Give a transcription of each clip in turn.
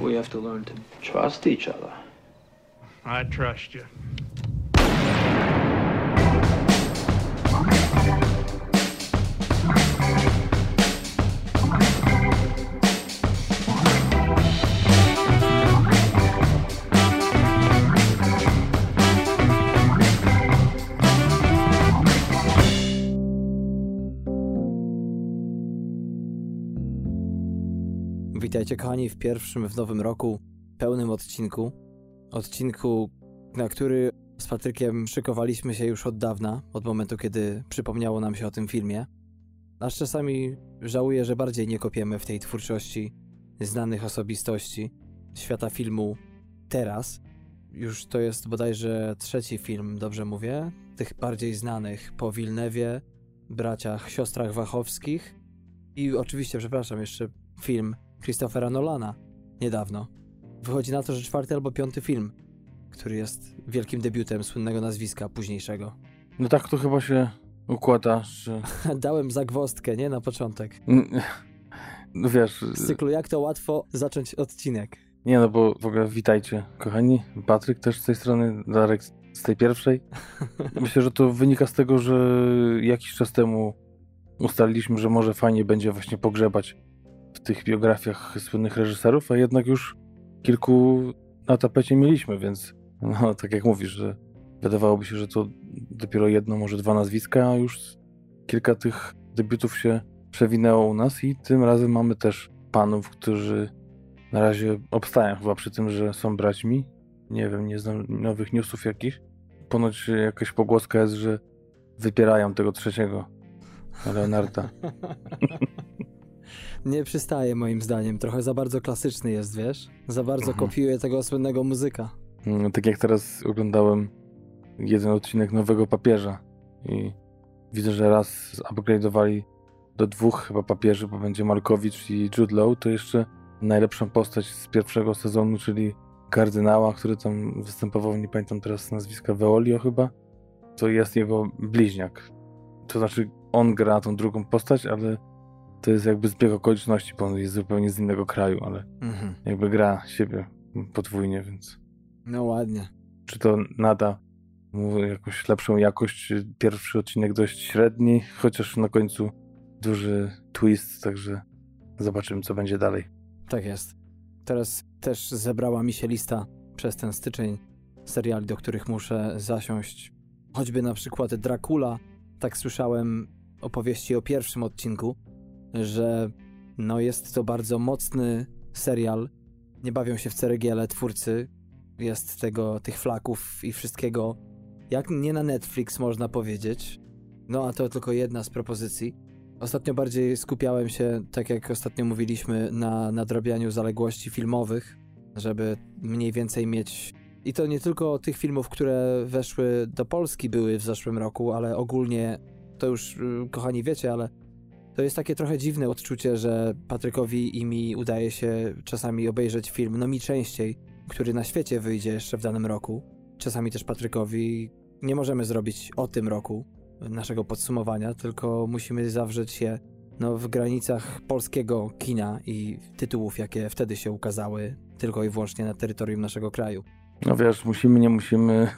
We have to learn to trust each other. I trust you. Witajcie kochani w pierwszym w nowym roku pełnym odcinku. Odcinku, na który z Patrykiem szykowaliśmy się już od dawna, od momentu kiedy przypomniało nam się o tym filmie. Aż czasami żałuję, że bardziej nie kopiemy w tej twórczości znanych osobistości świata filmu teraz. Już to jest bodajże trzeci film, dobrze mówię, tych bardziej znanych po Wilnewie, braciach, siostrach Wachowskich i oczywiście, przepraszam, jeszcze film Christophera Nolana niedawno. Wychodzi na to, że czwarty albo piąty film, który jest wielkim debiutem słynnego nazwiska późniejszego. No tak to chyba się układa, że... Dałem zagwostkę, nie? Na początek. No wiesz... Z cyklu jak to łatwo zacząć odcinek. Nie no, bo w ogóle witajcie, kochani. Patryk też z tej strony, Darek z tej pierwszej. Myślę, że to wynika z tego, że jakiś czas temu ustaliliśmy, że może fajnie będzie właśnie pogrzebać tych biografiach słynnych reżyserów, a jednak już kilku na tapecie mieliśmy, więc no, tak jak mówisz, że wydawałoby się, że to dopiero jedno, może dwa nazwiska, a już kilka tych debiutów się przewinęło u nas i tym razem mamy też panów, którzy na razie obstają chyba przy tym, że są braćmi. Nie wiem, nie znam nowych newsów jakichś. Ponoć jakaś pogłoska jest, że wypierają tego trzeciego Leonarda. Nie przystaje moim zdaniem. Trochę za bardzo klasyczny jest, wiesz? Za bardzo Mhm. kopiuje tego słynnego muzyka. Mm, Tak jak teraz oglądałem jeden odcinek Nowego Papieża i widzę, że raz upgrade'owali do dwóch chyba papieży, bo będzie Markowicz i Jude Law, to jeszcze najlepszą postać z pierwszego sezonu, czyli kardynała, który tam występował, nie pamiętam teraz nazwiska, Veolio chyba, to jest jego bliźniak. To znaczy on gra tą drugą postać, ale to jest jakby zbieg okoliczności, bo on jest zupełnie z innego kraju, ale Mhm. jakby gra siebie podwójnie, więc No ładnie. czy to nada mu jakąś lepszą jakość. Pierwszy odcinek dość średni, chociaż na końcu duży twist, także zobaczymy, co będzie dalej. Tak jest. Teraz też zebrała mi się lista przez ten styczeń seriali, do których muszę zasiąść. Choćby na przykład Dracula. Tak słyszałem opowieści o pierwszym odcinku, że no jest to bardzo mocny serial. Nie bawią się w ceregiele twórcy. Jest tego, tych flaków i wszystkiego, jak nie na Netflix można powiedzieć. No a to tylko jedna z propozycji. Ostatnio bardziej skupiałem się, tak jak ostatnio mówiliśmy, na nadrabianiu zaległości filmowych, żeby mniej więcej mieć. I to nie tylko tych filmów, które weszły do Polski, były w zeszłym roku, ale ogólnie to już, y, kochani, wiecie, ale to jest takie trochę dziwne odczucie, że Patrykowi i mi udaje się czasami obejrzeć film, no mi częściej, który na świecie wyjdzie jeszcze w danym roku. Czasami też Patrykowi nie możemy zrobić o tym roku naszego podsumowania, tylko musimy zawrzeć się no, w granicach polskiego kina i tytułów, jakie wtedy się ukazały, tylko i wyłącznie na terytorium naszego kraju. No wiesz, musimy, nie musimy.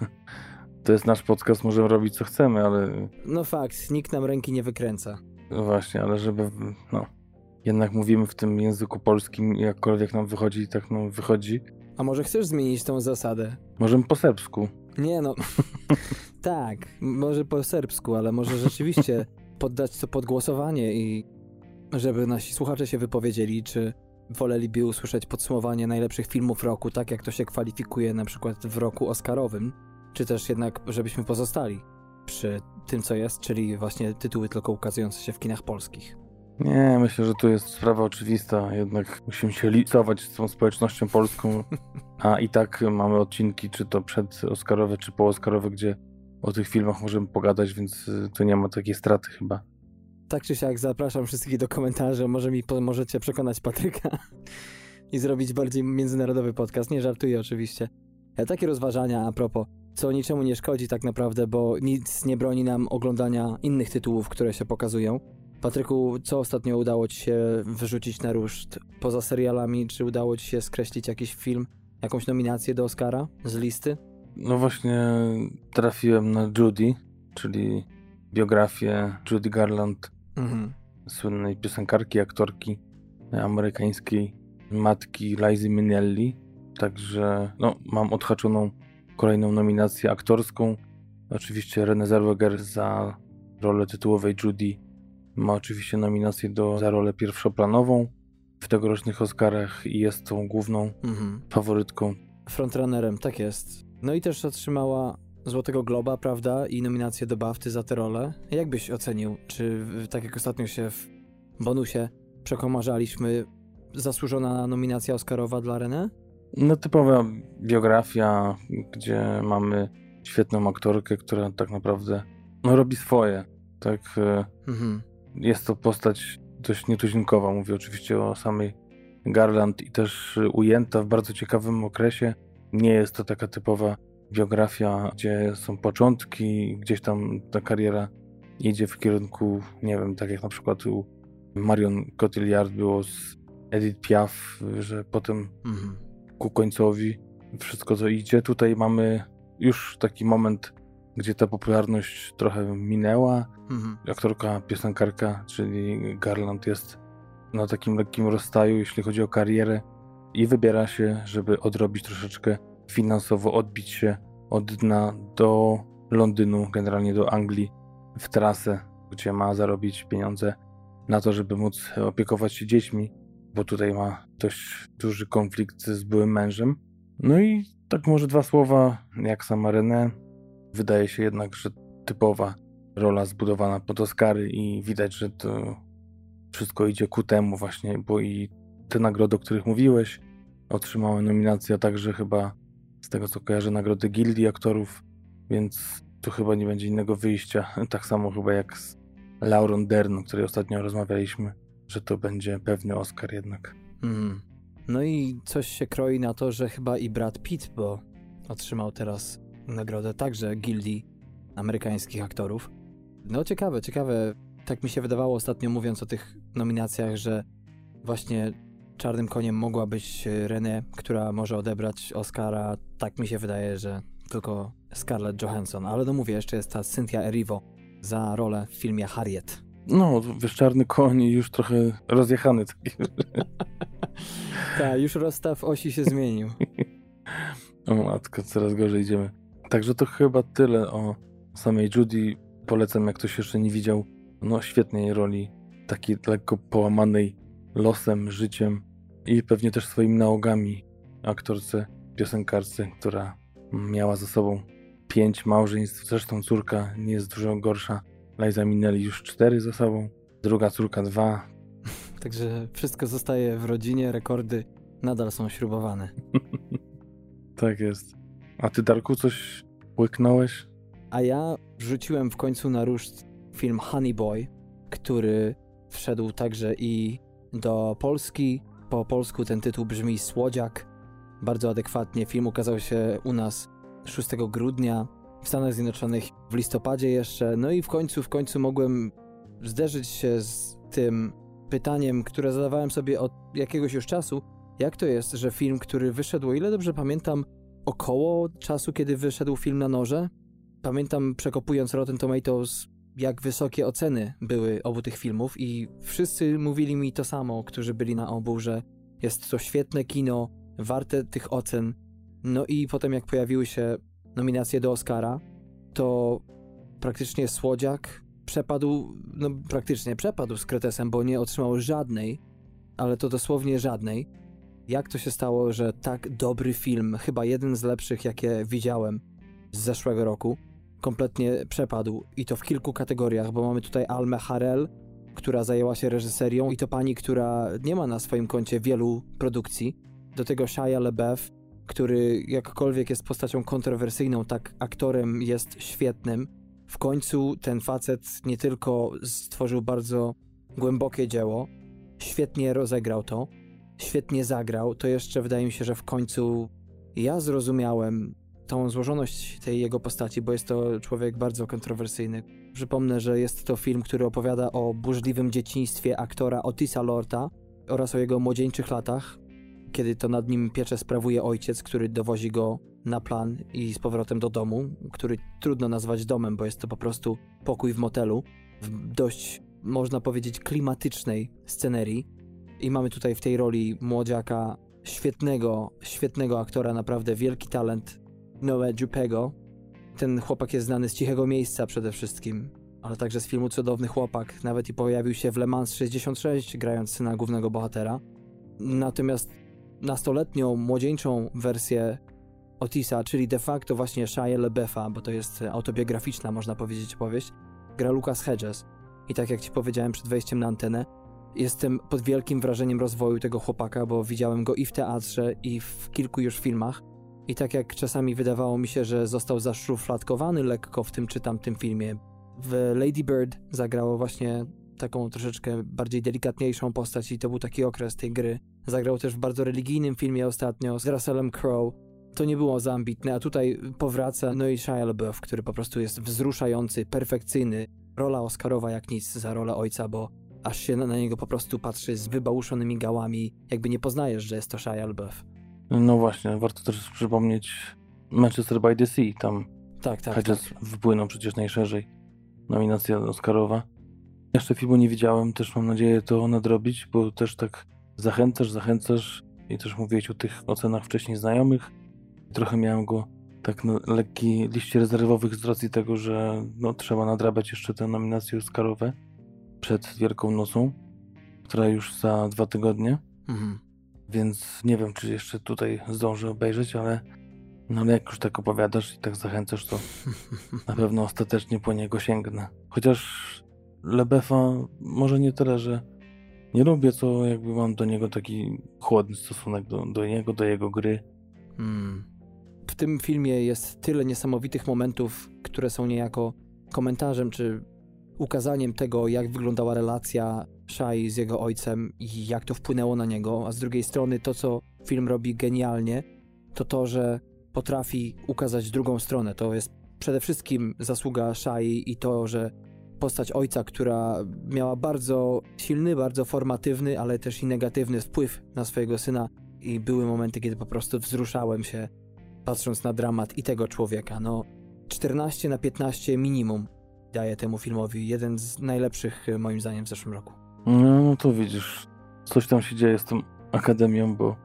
To jest nasz podcast, możemy robić co chcemy, ale No fakt, nikt nam ręki nie wykręca. No właśnie, ale żeby, no, jednak mówimy w tym języku polskim, jakkolwiek nam wychodzi, tak nam wychodzi. A może chcesz zmienić tą zasadę? Możemy po serbsku. Nie no, tak, może po serbsku, ale może rzeczywiście poddać to pod głosowanie i żeby nasi słuchacze się wypowiedzieli, czy woleliby usłyszeć podsumowanie najlepszych filmów roku, tak jak to się kwalifikuje na przykład w roku Oscarowym, czy też jednak, żebyśmy pozostali przy tym, co jest, czyli właśnie tytuły tylko ukazujące się w kinach polskich. Nie, myślę, że tu jest sprawa oczywista. Jednak musimy się licować z tą społecznością polską. A i tak mamy odcinki, czy to przedoskarowe, czy pooskarowe, gdzie o tych filmach możemy pogadać, więc y, to nie ma takiej straty chyba. Tak czy siak zapraszam wszystkich do komentarzy, może mi możecie przekonać Patryka i zrobić bardziej międzynarodowy podcast. Nie żartuję oczywiście. Takie rozważania a propos, co niczemu nie szkodzi tak naprawdę, bo nic nie broni nam oglądania innych tytułów, które się pokazują. Patryku, co ostatnio udało ci się wyrzucić na ruszt? Poza serialami, czy udało ci się skreślić jakiś film, jakąś nominację do Oscara z listy? No właśnie trafiłem na Judy, czyli biografię Judy Garland, Mhm. słynnej piosenkarki, aktorki amerykańskiej, matki Lizy Minnelli. Także no, mam odhaczoną kolejną nominację aktorską. Oczywiście Renée Zellweger za rolę tytułowej Judy ma oczywiście nominację do, za rolę pierwszoplanową w tegorocznych Oscarach i jest tą główną Mhm. faworytką. Frontrunnerem, tak jest. No i też otrzymała Złotego Globa, prawda? I nominację do BAFTY za tę rolę. Jak byś ocenił? Czy tak jak ostatnio się w bonusie przekomarzaliśmy, zasłużona nominacja Oscarowa dla René? No typowa biografia, gdzie mamy świetną aktorkę, która tak naprawdę no, robi swoje. Tak, e, Mhm. jest to postać dość nietuzinkowa. Mówię oczywiście o samej Garland i też ujęta w bardzo ciekawym okresie. Nie jest to taka typowa biografia, gdzie są początki, gdzieś tam ta kariera idzie w kierunku, nie wiem, tak jak na przykład u Marion Cotillard było z Edith Piaf, że potem Mhm. Ku końcowi wszystko co idzie. Tutaj mamy już taki moment, gdzie ta popularność trochę minęła. Mhm. Aktorka, piosenkarka, czyli Garland jest na takim lekkim rozstaju, jeśli chodzi o karierę i wybiera się, żeby odrobić troszeczkę finansowo, odbić się od dna do Londynu, generalnie do Anglii w trasę, gdzie ma zarobić pieniądze na to, żeby móc opiekować się dziećmi, bo tutaj ma dość duży konflikt z byłym mężem. No i tak może dwa słowa, jak sama René. Wydaje się jednak, że typowa rola zbudowana pod Oscary i widać, że to wszystko idzie ku temu właśnie, bo i te nagrody, o których mówiłeś, otrzymała nominację, a także chyba z tego co kojarzę nagrody Gildii Aktorów, więc tu chyba nie będzie innego wyjścia. Tak samo chyba jak z Laurą Dern, o której ostatnio rozmawialiśmy, że to będzie pewny Oscar jednak. Mhm. No i coś się kroi na to, że chyba i Brad Pitt, bo otrzymał teraz nagrodę także gildii amerykańskich aktorów. No ciekawe, ciekawe. Tak mi się wydawało ostatnio mówiąc o tych nominacjach, że właśnie czarnym koniem mogła być René, która może odebrać Oscara. Tak mi się wydaje, że tylko Scarlett Johansson. Ale no mówię, jeszcze jest ta Cynthia Erivo za rolę w filmie Harriet. No, wiesz, czarny koń już trochę rozjechany taki. Tak, już rozstaw osi się zmienił. O matko, coraz gorzej idziemy. Także to chyba tyle o samej Judy. Polecam, jak ktoś jeszcze nie widział, no świetnej roli, takiej lekko połamanej losem, życiem i pewnie też swoimi nałogami aktorce, piosenkarce, która miała za sobą pięć małżeństw. Zresztą córka nie jest dużo gorsza. Liza Minnelli już cztery za sobą, druga córka dwa. Także wszystko zostaje w rodzinie, rekordy nadal są śrubowane. tak jest. A ty, Darku, coś łyknąłeś? A ja wrzuciłem w końcu na ruszt film Honey Boy, który wszedł także i do Polski. Po polsku ten tytuł brzmi Słodziak. Bardzo adekwatnie. Film ukazał się u nas 6 grudnia, w Stanach Zjednoczonych w listopadzie jeszcze. No i w końcu, w końcu mogłem zderzyć się z tym pytaniem, które zadawałem sobie od jakiegoś już czasu. Jak to jest, że film, który wyszedł, o ile dobrze pamiętam, około czasu, kiedy wyszedł film na noże, Pamiętam, przekopując Rotten Tomatoes, jak wysokie oceny były obu tych filmów i wszyscy mówili mi to samo, którzy byli na obu, że jest to świetne kino, warte tych ocen. No i potem jak pojawiły się nominacje do Oscara, to praktycznie Słodziak przepadł, no praktycznie przepadł z Kretesem, bo nie otrzymał żadnej, ale to dosłownie żadnej. Jak to się stało, że tak dobry film, chyba jeden z lepszych, jakie widziałem z zeszłego roku, kompletnie przepadł i to w kilku kategoriach, bo mamy tutaj Almę Harel, która zajęła się reżyserią i to pani, która nie ma na swoim koncie wielu produkcji. Do tego Shia LaBeouf, który jakkolwiek jest postacią kontrowersyjną, tak aktorem jest świetnym. W końcu ten facet nie tylko stworzył bardzo głębokie dzieło, świetnie rozegrał to, świetnie zagrał, to jeszcze wydaje mi się, że w końcu ja zrozumiałem tą złożoność tej jego postaci, bo jest to człowiek bardzo kontrowersyjny. Przypomnę, że jest to film, który opowiada o burzliwym dzieciństwie aktora Otisa Lorta oraz o jego młodzieńczych latach, kiedy to nad nim pieczę sprawuje ojciec, który dowozi go na plan i z powrotem do domu, który trudno nazwać domem, bo jest to po prostu pokój w motelu, w dość, można powiedzieć, klimatycznej scenerii. I mamy tutaj w tej roli młodziaka świetnego, świetnego aktora, naprawdę wielki talent, Noe Jupego. Ten chłopak jest znany z Cichego Miejsca przede wszystkim, ale także z filmu Cudowny Chłopak. Nawet i pojawił się w Le Mans 66, grając syna głównego bohatera. Natomiast nastoletnią, młodzieńczą wersję Otisa, czyli de facto właśnie Shia LaBeouf'a, bo to jest autobiograficzna, można powiedzieć, powieść, gra Lucas Hedges. I tak jak ci powiedziałem przed wejściem na antenę, jestem pod wielkim wrażeniem rozwoju tego chłopaka, bo widziałem go i w teatrze, i w kilku już filmach. I tak jak czasami wydawało mi się, że został zaszufladkowany lekko w tym czy tamtym filmie, w Lady Bird zagrało właśnie taką troszeczkę bardziej delikatniejszą postać i to był taki okres tej gry. Zagrał też w bardzo religijnym filmie ostatnio z Russellem Crowe. To nie było za ambitne, a tutaj powraca no i Shia LaBeouf, który po prostu jest wzruszający, perfekcyjny. Rola Oscarowa jak nic za rolę ojca, bo aż się na, niego po prostu patrzy z wybałuszonymi gałami, jakby nie poznajesz, że jest to Shia LaBeouf. No właśnie, warto też przypomnieć Manchester by the Sea, tam Tak, tak, Hedges tak. wpłynął przecież najszerzej. Nominacja Oscarowa. Jeszcze filmu nie widziałem, też mam nadzieję to nadrobić, bo też tak zachęcasz, zachęcasz i też mówiłeś o tych ocenach wcześniej znajomych. Trochę miałem go tak na lekkiej liście rezerwowych z racji tego, że no, trzeba nadrabiać jeszcze te nominacje Oscarowe przed Wielką Nocą, która już za dwa tygodnie, Mhm. więc nie wiem, czy jeszcze tutaj zdążę obejrzeć, ale no ale jak już tak opowiadasz i tak zachęcasz, to na pewno ostatecznie po niego sięgnę. Chociaż Lebefa może nie tyle, że nie lubię, co jakby mam do niego taki chłodny stosunek do, do niego, do jego gry. Hmm. W tym filmie jest tyle niesamowitych momentów, które są niejako komentarzem czy ukazaniem tego, jak wyglądała relacja Shai z jego ojcem i jak to wpłynęło na niego, a z drugiej strony to, co film robi genialnie, to to, że potrafi ukazać drugą stronę. To jest przede wszystkim zasługa Shai i to, że postać ojca, która miała bardzo silny, bardzo formatywny, ale też i negatywny wpływ na swojego syna i były momenty, kiedy po prostu wzruszałem się patrząc na dramat i tego człowieka. No, 14 na 15 minimum daje temu filmowi. Jeden z najlepszych, e, moim zdaniem, w zeszłym roku. No, no to widzisz, coś tam się dzieje z tą akademią, bo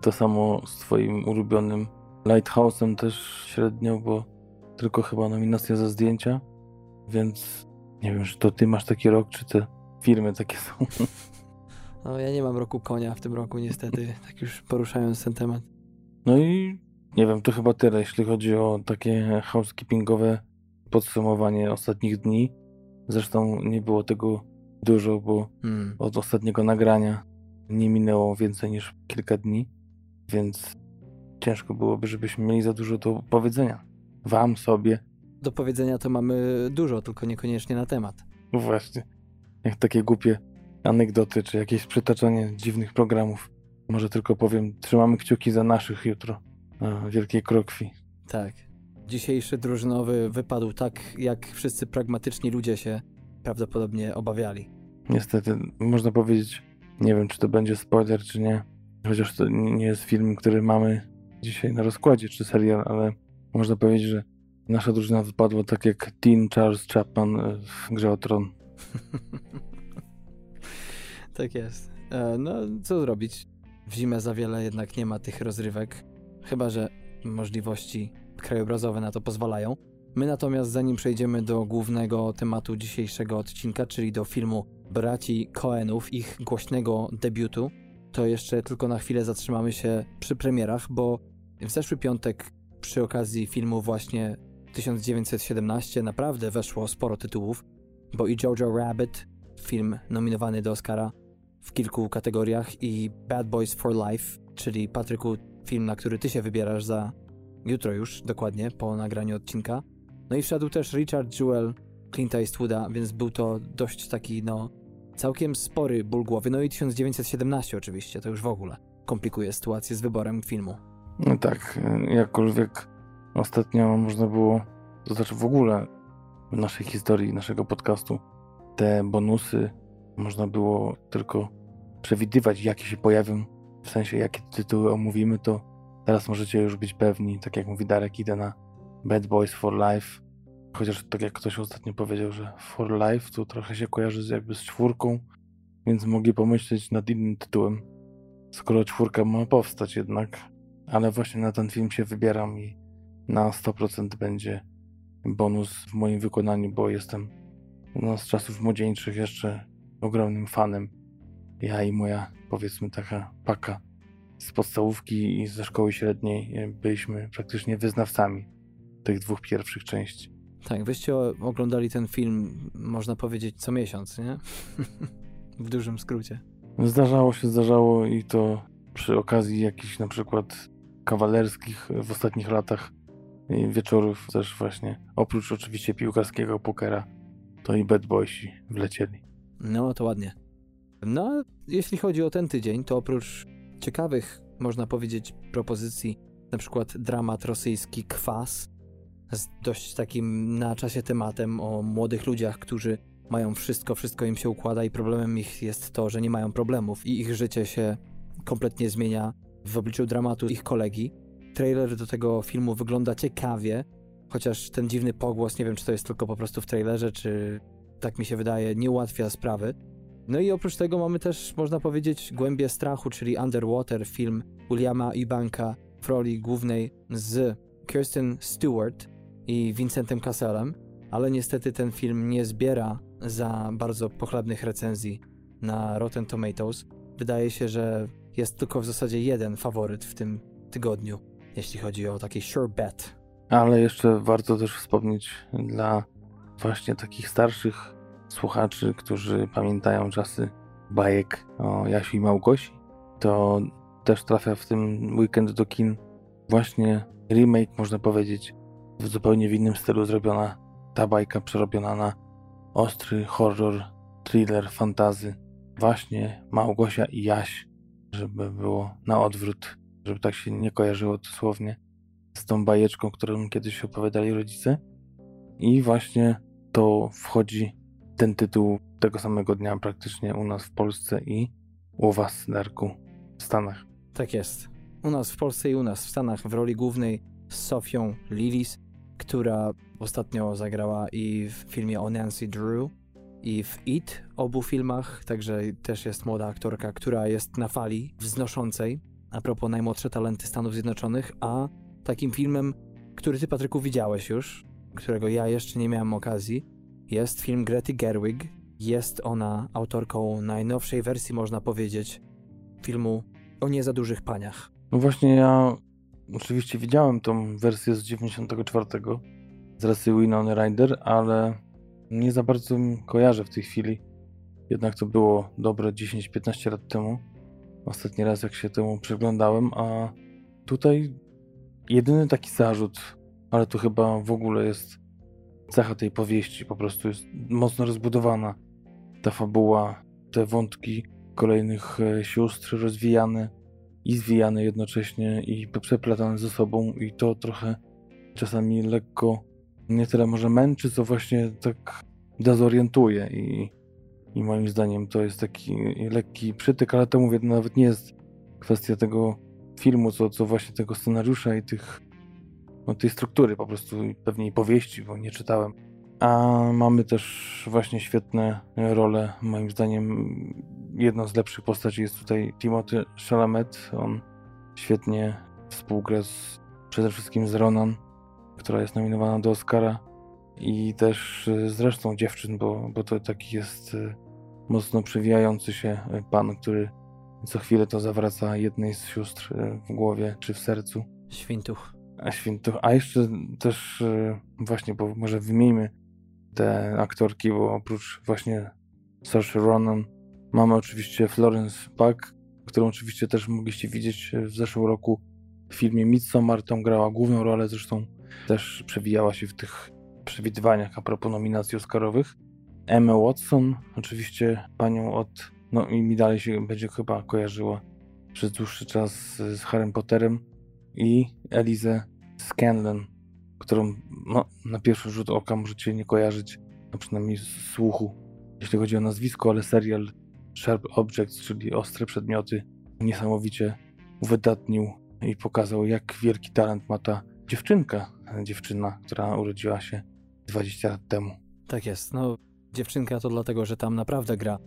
to samo z twoim ulubionym Lighthouse'em też średnio, bo tylko chyba nominacja za zdjęcia, więc nie wiem, czy to ty masz taki rok, czy te filmy takie są. No, ja nie mam roku konia w tym roku, niestety, tak już poruszając ten temat. No i nie wiem, to chyba tyle, jeśli chodzi o takie housekeepingowe podsumowanie ostatnich dni. Zresztą nie było tego dużo, bo Hmm. od ostatniego nagrania nie minęło więcej niż kilka dni, więc ciężko byłoby, żebyśmy mieli za dużo do powiedzenia. Wam sobie. Do powiedzenia to mamy dużo, tylko niekoniecznie na temat. No Właśnie. Jak takie głupie anegdoty, czy jakieś przytaczanie dziwnych programów. Może tylko powiem, trzymamy kciuki za naszych jutro. Na wielkiej krokwi. Tak. Dzisiejszy drużynowy wypadł tak, jak wszyscy pragmatyczni ludzie się prawdopodobnie obawiali. Niestety, można powiedzieć, nie wiem, czy to będzie spoiler, czy nie. Chociaż to nie jest film, który mamy dzisiaj na rozkładzie, czy serial, ale można powiedzieć, że nasza drużyna wypadła tak jak Dean Charles Chapman w Grze o Tron. tak jest. E, no, co zrobić? W zimę za wiele jednak nie ma tych rozrywek, chyba że możliwości krajobrazowe na to pozwalają. My natomiast, zanim przejdziemy do głównego tematu dzisiejszego odcinka, czyli do filmu braci Coenów, ich głośnego debiutu, to jeszcze tylko na chwilę zatrzymamy się przy premierach, bo w zeszły piątek przy okazji filmu właśnie 1917 naprawdę weszło sporo tytułów, bo i Jojo Rabbit, film nominowany do Oscara w kilku kategoriach i Bad Boys for Life, czyli Patryku, film, na który ty się wybierasz za jutro już, dokładnie, po nagraniu odcinka. No i wszedł też Richard Jewell Clint'a Eastwooda, więc był to dość taki, no, całkiem spory ból głowy. No i 1917 oczywiście, to już w ogóle komplikuje sytuację z wyborem filmu. No tak, jakkolwiek ostatnio można było, to znaczy w ogóle w naszej historii, naszego podcastu, te bonusy można było tylko przewidywać, jakie się pojawią, w sensie jakie tytuły omówimy, to teraz możecie już być pewni, tak jak mówi Darek, idę na Bad Boys for Life, chociaż tak jak ktoś ostatnio powiedział, że for Life to trochę się kojarzy z, jakby z czwórką, więc mogli pomyśleć nad innym tytułem, skoro czwórka ma powstać jednak, ale właśnie na ten film się wybieram i na 100% będzie bonus w moim wykonaniu, bo jestem no, z czasów młodzieńczych jeszcze ogromnym fanem. Ja i moja, powiedzmy, taka paka z podstawówki i ze szkoły średniej e, byliśmy praktycznie wyznawcami tych dwóch pierwszych części. Tak, wyście oglądali ten film, można powiedzieć, co miesiąc, nie? w dużym skrócie. Zdarzało się, zdarzało i to przy okazji jakichś na przykład kawalerskich w ostatnich latach wieczorów też właśnie. Oprócz oczywiście piłkarskiego pokera, to i Bad Boysi wlecieli. No to ładnie. No, jeśli chodzi o ten tydzień, to oprócz ciekawych, można powiedzieć, propozycji, na przykład dramat rosyjski Kwas, z dość takim na czasie tematem o młodych ludziach, którzy mają wszystko, wszystko im się układa i problemem ich jest to, że nie mają problemów i ich życie się kompletnie zmienia w obliczu dramatu ich kolegi. Trailer do tego filmu wygląda ciekawie, chociaż ten dziwny pogłos, nie wiem czy to jest tylko po prostu w trailerze, czy tak mi się wydaje, nie ułatwia sprawy. No i oprócz tego mamy też, można powiedzieć, Głębie Strachu, czyli Underwater, film Williama Ibanka w roli głównej z Kirsten Stewart i Vincentem Casselem, ale niestety ten film nie zbiera za bardzo pochlebnych recenzji na Rotten Tomatoes. Wydaje się, że jest tylko w zasadzie jeden faworyt w tym tygodniu, jeśli chodzi o taki sure bet. Ale jeszcze warto też wspomnieć dla właśnie takich starszych słuchaczy, którzy pamiętają czasy bajek o Jasiu i Małgosi, to też trafia w tym weekend do kin właśnie remake, można powiedzieć, w zupełnie w innym stylu zrobiona ta bajka przerobiona na ostry horror, thriller, fantazy. Właśnie Małgosia i Jaś, żeby było na odwrót, żeby tak się nie kojarzyło dosłownie z tą bajeczką, którą kiedyś opowiadali rodzice. I właśnie to wchodzi ten tytuł tego samego dnia praktycznie u nas w Polsce i u was, Darku, w Stanach. Tak jest. U nas w Polsce i u nas w Stanach w roli głównej z Sofią Lillis, która ostatnio zagrała i w filmie o Nancy Drew i w It, obu filmach, także też jest młoda aktorka, która jest na fali wznoszącej a propos najmłodsze talenty Stanów Zjednoczonych, a takim filmem, który ty Patryku widziałeś już, którego ja jeszcze nie miałem okazji, jest film Grety Gerwig. Jest ona autorką najnowszej wersji, można powiedzieć, filmu o nie za dużych paniach. No właśnie ja oczywiście widziałem tą wersję z 94 z rasy Winona Ryder, ale nie za bardzo kojarzę w tej chwili. Jednak to było dobre 10-15 lat temu. Ostatni raz jak się temu przyglądałem, a tutaj jedyny taki zarzut, ale to chyba w ogóle jest cecha tej powieści, po prostu jest mocno rozbudowana. Ta fabuła, te wątki kolejnych e, sióstr rozwijane i zwijane jednocześnie i przeplatane ze sobą i to trochę czasami lekko nie tyle może męczy, co właśnie tak dezorientuje i, i moim zdaniem to jest taki lekki przytyk, ale to mówię, to nawet nie jest kwestia tego filmu, co, co właśnie tego scenariusza i tych no, tej struktury po prostu pewnej powieści, bo nie czytałem. A mamy też właśnie świetne role. Moim zdaniem jedną z lepszych postaci jest tutaj Timothy Chalamet. On świetnie współgra z, przede wszystkim z Ronan, która jest nominowana do Oscara i też z resztą dziewczyn, bo, bo to taki jest y, mocno przewijający się pan, który co chwilę to zawraca jednej z sióstr y, w głowie czy w sercu. Świntuch. A święto. A jeszcze też y, właśnie, bo może wymieńmy te aktorki, bo oprócz właśnie Saoirse Ronan mamy oczywiście Florence Pugh, którą oczywiście też mogliście widzieć w zeszłym roku w filmie Midsommar. Tam grała główną rolę, zresztą też przewijała się w tych przewidywaniach a propos nominacji Oscarowych. Emma Watson, oczywiście panią od, no i mi dalej się będzie chyba kojarzyła przez dłuższy czas z Harrym Potterem i Elizę Scanlon, którą no, na pierwszy rzut oka możecie nie kojarzyć, a przynajmniej z słuchu, jeśli chodzi o nazwisko, ale serial Sharp Objects, czyli ostre przedmioty, niesamowicie uwydatnił i pokazał, jak wielki talent ma ta dziewczynka, dziewczyna, która urodziła się 20 lat temu. Tak jest. No, dziewczynka to dlatego, że tam naprawdę gra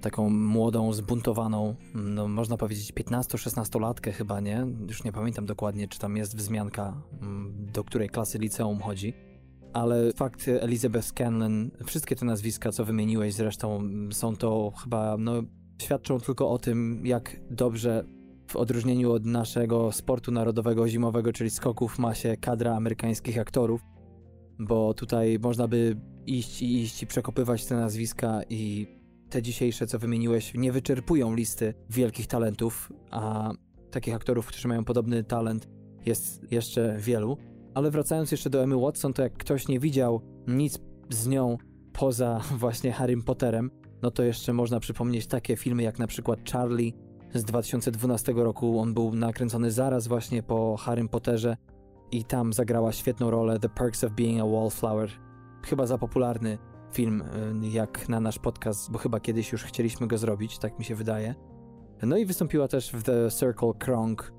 taką młodą, zbuntowaną, no można powiedzieć 15-16-latkę chyba, nie? Już nie pamiętam dokładnie, czy tam jest wzmianka, mm, do której klasy liceum chodzi. Ale fakt Elizabeth Scanlon, wszystkie te nazwiska, co wymieniłeś zresztą, mm, są to chyba, no, świadczą tylko o tym, jak dobrze w odróżnieniu od naszego sportu narodowego zimowego, czyli skoków, ma się kadra amerykańskich aktorów, bo tutaj można by iść i iść i przekopywać te nazwiska i te dzisiejsze, co wymieniłeś, nie wyczerpują listy wielkich talentów, a takich aktorów, którzy mają podobny talent, jest jeszcze wielu. Ale wracając jeszcze do Emmy Watson, to jak ktoś nie widział nic z nią poza właśnie Harrym Potterem, no to jeszcze można przypomnieć takie filmy jak na przykład Charlie z 2012 roku. On był nakręcony zaraz właśnie po Harrym Potterze i tam zagrała świetną rolę The Perks of Being a Wallflower. Chyba za popularny film y, jak na nasz podcast, bo chyba kiedyś już chcieliśmy go zrobić, tak mi się wydaje. No i wystąpiła też w The Circle Krong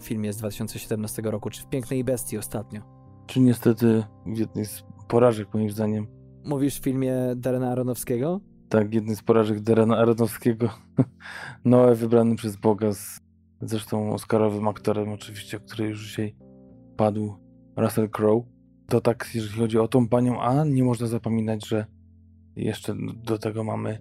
w filmie z 2017 roku, czy w Pięknej Bestii ostatnio. Czy niestety w jednej z porażek, moim zdaniem. Mówisz w filmie Darena Aronowskiego? Tak, jednej z porażek Darena Aronowskiego. Noe wybrany przez Boga z zresztą Oscarowym aktorem, oczywiście, który już dzisiaj padł, Russell Crowe to tak, jeżeli chodzi o tą panią A, nie można zapominać, że jeszcze do tego mamy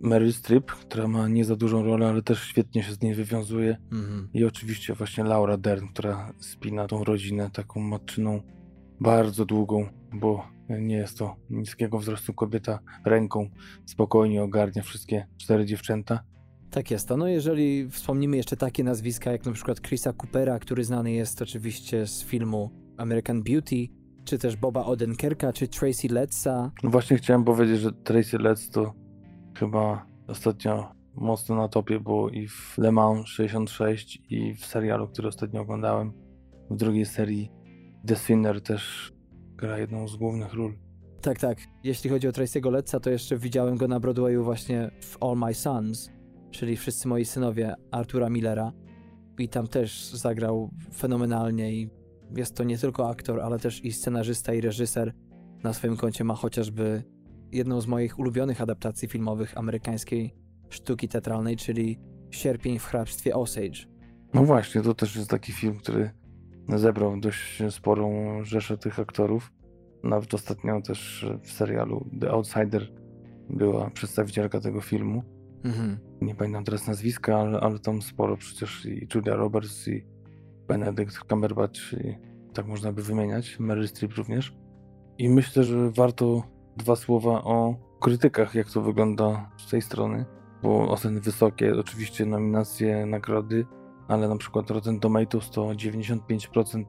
Meryl Streep, która ma nie za dużą rolę, ale też świetnie się z niej wywiązuje. Mhm. I oczywiście właśnie Laura Dern, która spina tą rodzinę taką matczyną bardzo długą, bo nie jest to niskiego wzrostu kobieta ręką spokojnie ogarnia wszystkie cztery dziewczęta. Tak jest. No jeżeli wspomnimy jeszcze takie nazwiska jak na przykład Chrisa Coopera, który znany jest oczywiście z filmu American Beauty, czy też Boba Odenkirka, czy Tracy Letza. No właśnie chciałem powiedzieć, że Tracy Letz to chyba ostatnio mocno na topie, bo i w Le Mans 66 i w serialu, który ostatnio oglądałem, w drugiej serii The Sinner też gra jedną z głównych ról. Tak, tak. Jeśli chodzi o Tracy'ego Letza, to jeszcze widziałem go na Broadwayu właśnie w All My Sons, czyli Wszyscy Moi Synowie Artura Millera. I tam też zagrał fenomenalnie i jest to nie tylko aktor, ale też i scenarzysta i reżyser. Na swoim koncie ma chociażby jedną z moich ulubionych adaptacji filmowych amerykańskiej sztuki teatralnej, czyli Sierpień w hrabstwie Osage. No właśnie, to też jest taki film, który zebrał dość sporą rzeszę tych aktorów. Nawet ostatnio też w serialu The Outsider była przedstawicielka tego filmu. Mhm. Nie pamiętam teraz nazwiska, ale, ale tam sporo przecież i Julia Roberts i Benedict Cumberbatch, i tak można by wymieniać, Meryl Streep również. I myślę, że warto dwa słowa o krytykach, jak to wygląda z tej strony, bo oceny wysokie, oczywiście nominacje, nagrody, ale na przykład Rotten Tomatoes to 95%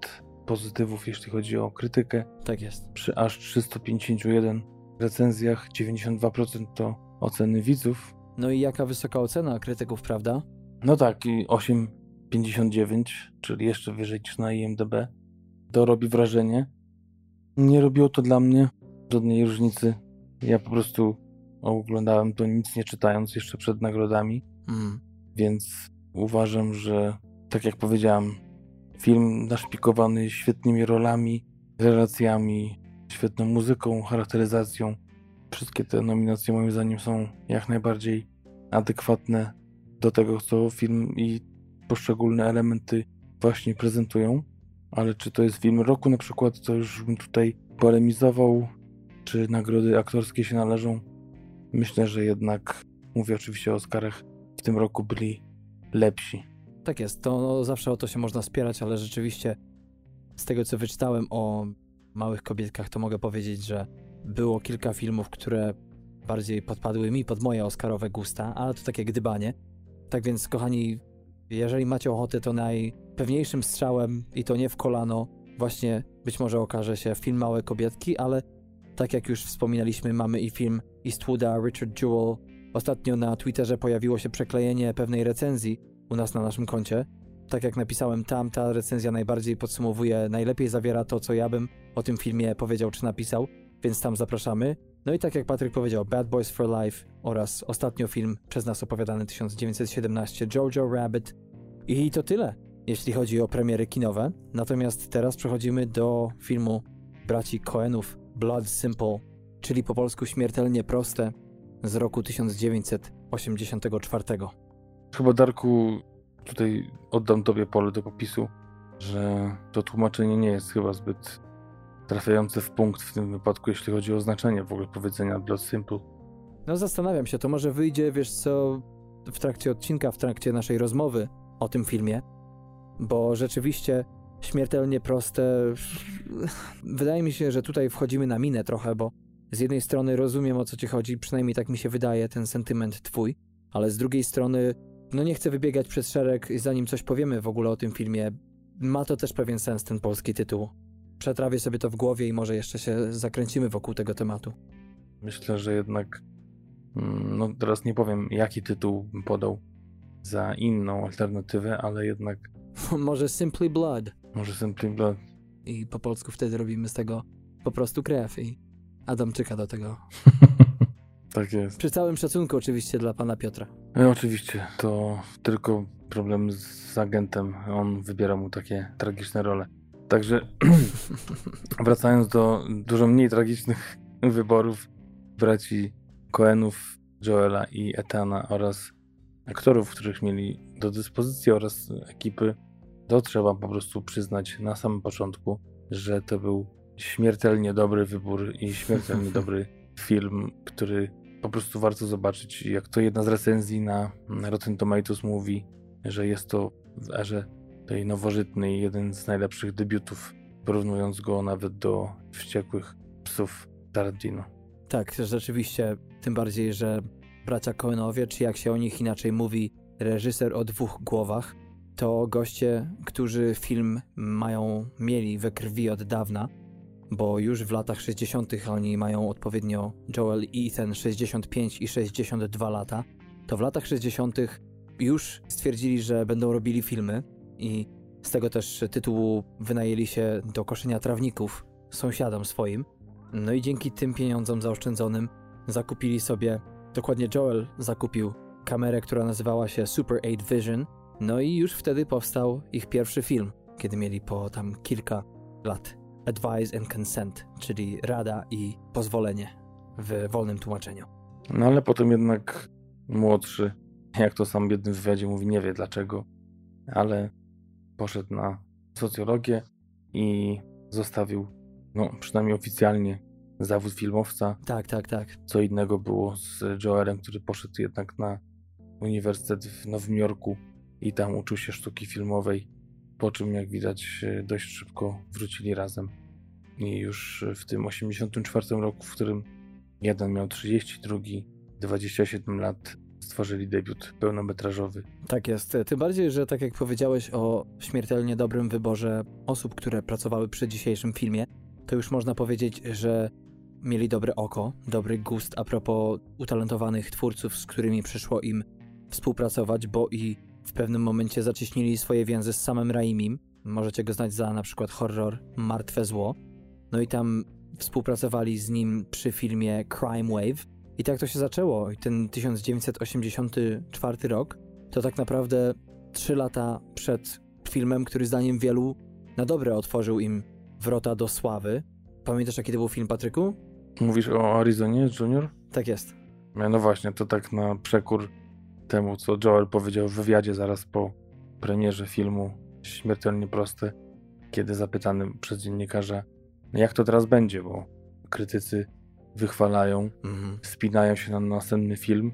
pozytywów, jeśli chodzi o krytykę. Tak jest. Przy aż 351 recenzjach 92% to oceny widzów. No i jaka wysoka ocena krytyków, prawda? No tak, i 8 59, czyli jeszcze wyżej niż na IMDb. To robi wrażenie. Nie robiło to dla mnie żadnej różnicy. Ja po prostu oglądałem to nic nie czytając jeszcze przed nagrodami. Mm. Więc uważam, że tak jak powiedziałem, film naszpikowany świetnymi rolami, relacjami, świetną muzyką, charakteryzacją. Wszystkie te nominacje moim zdaniem są jak najbardziej adekwatne do tego, co film i poszczególne elementy właśnie prezentują, ale czy to jest film roku na przykład, to już bym tutaj polemizował, czy nagrody aktorskie się należą. Myślę, że jednak, mówię oczywiście o Oscarach, w tym roku byli lepsi. Tak jest, to no, zawsze o to się można spierać, ale rzeczywiście z tego co wyczytałem o małych kobietkach, to mogę powiedzieć, że było kilka filmów, które bardziej podpadły mi pod moje Oscarowe gusta, ale to takie gdybanie. Tak więc, kochani, jeżeli macie ochotę, to najpewniejszym strzałem, i to nie w kolano, właśnie być może okaże się film Małe Kobietki, ale tak jak już wspominaliśmy, mamy i film Eastwooda, Richard Jewell. Ostatnio na Twitterze pojawiło się przeklejenie pewnej recenzji u nas na naszym koncie. tak jak napisałem tam, ta recenzja najbardziej podsumowuje, najlepiej zawiera to, co ja bym o tym filmie powiedział czy napisał, więc tam zapraszamy. No i tak jak Patryk powiedział, Bad Boys for Life oraz ostatnio film przez nas opowiadany 1917 Jojo Rabbit. I to tyle, jeśli chodzi o premiery kinowe. Natomiast teraz przechodzimy do filmu braci Coenów Blood Simple, czyli po polsku śmiertelnie proste z roku 1984. Chyba Darku, tutaj oddam tobie pole do popisu, że to tłumaczenie nie jest chyba zbyt trafiające w punkt w tym wypadku, jeśli chodzi o znaczenie w ogóle powiedzenia Blood Simple. No zastanawiam się, to może wyjdzie, wiesz co, w trakcie odcinka, w trakcie naszej rozmowy o tym filmie, bo rzeczywiście śmiertelnie proste. Wydaje mi się, że tutaj wchodzimy na minę trochę, bo z jednej strony rozumiem o co ci chodzi, przynajmniej tak mi się wydaje, ten sentyment twój, ale z drugiej strony, no nie chcę wybiegać przez szereg, zanim coś powiemy w ogóle o tym filmie. Ma to też pewien sens, ten polski tytuł. Przetrawię sobie to w głowie i może jeszcze się zakręcimy wokół tego tematu. Myślę, że jednak, mm, no teraz nie powiem, jaki tytuł podał za inną alternatywę, ale jednak może Simply Blood. może Simply Blood. I po polsku wtedy robimy z tego po prostu krew i Adamczyka do tego. tak jest. Przy całym szacunku oczywiście dla pana Piotra. No, oczywiście, to tylko problem z agentem. On wybiera mu takie tragiczne role. Także wracając do dużo mniej tragicznych wyborów braci Coenów, Joela i Etana oraz aktorów, których mieli do dyspozycji oraz ekipy, to trzeba po prostu przyznać na samym początku, że to był śmiertelnie dobry wybór i śmiertelnie dobry film, który po prostu warto zobaczyć. Jak to jedna z recenzji na Rotten Tomatoes mówi, że jest to w erze tej nowożytnej jeden z najlepszych debiutów, porównując go nawet do Wściekłych Psów Tarantino. Tak, rzeczywiście, tym bardziej, że bracia Coenowie, czy jak się o nich inaczej mówi, reżyser o dwóch głowach, to goście, którzy film mają, mieli we krwi od dawna, bo już w latach 60. oni mają odpowiednio Joel i Ethan 65 i 62 lata, to w latach 60. już stwierdzili, że będą robili filmy i z tego też tytułu wynajęli się do koszenia trawników sąsiadom swoim. No i dzięki tym pieniądzom zaoszczędzonym zakupili sobie, dokładnie Joel zakupił kamerę, która nazywała się Super 8 Vision. No i już wtedy powstał ich pierwszy film, kiedy mieli po tam kilka lat. Advise and Consent, czyli rada i pozwolenie w wolnym tłumaczeniu. No ale potem jednak młodszy, jak to sam w jednym wywiadzie mówi, nie wie dlaczego, ale poszedł na socjologię i zostawił, no przynajmniej oficjalnie, zawód filmowca. Tak, tak, tak. Co innego było z Joelem, który poszedł jednak na uniwersytet w Nowym Jorku i tam uczył się sztuki filmowej, po czym jak widać dość szybko wrócili razem. I już w tym 84 roku, w którym jeden miał 30, drugi 27 lat, stworzyli debiut pełnometrażowy. Tak jest. Tym bardziej, że tak jak powiedziałeś o śmiertelnie dobrym wyborze osób, które pracowały przy dzisiejszym filmie, to już można powiedzieć, że mieli dobre oko, dobry gust a propos utalentowanych twórców, z którymi przyszło im współpracować, bo i w pewnym momencie zacieśnili swoje więzy z samym Raimim. Możecie go znać za na przykład horror Martwe Zło. No i tam współpracowali z nim przy filmie Crime Wave, i tak to się zaczęło. I ten 1984 rok to tak naprawdę trzy lata przed filmem, który zdaniem wielu na dobre otworzył im wrota do sławy. Pamiętasz, jaki to był film, Patryku? Mówisz o Arizonie Junior? Tak jest. No właśnie, to tak na przekór temu, co Joel powiedział w wywiadzie zaraz po premierze filmu Śmiertelnie Proste, kiedy zapytany przez dziennikarza, jak to teraz będzie, bo krytycy wychwalają, mhm. spinają się na następny film.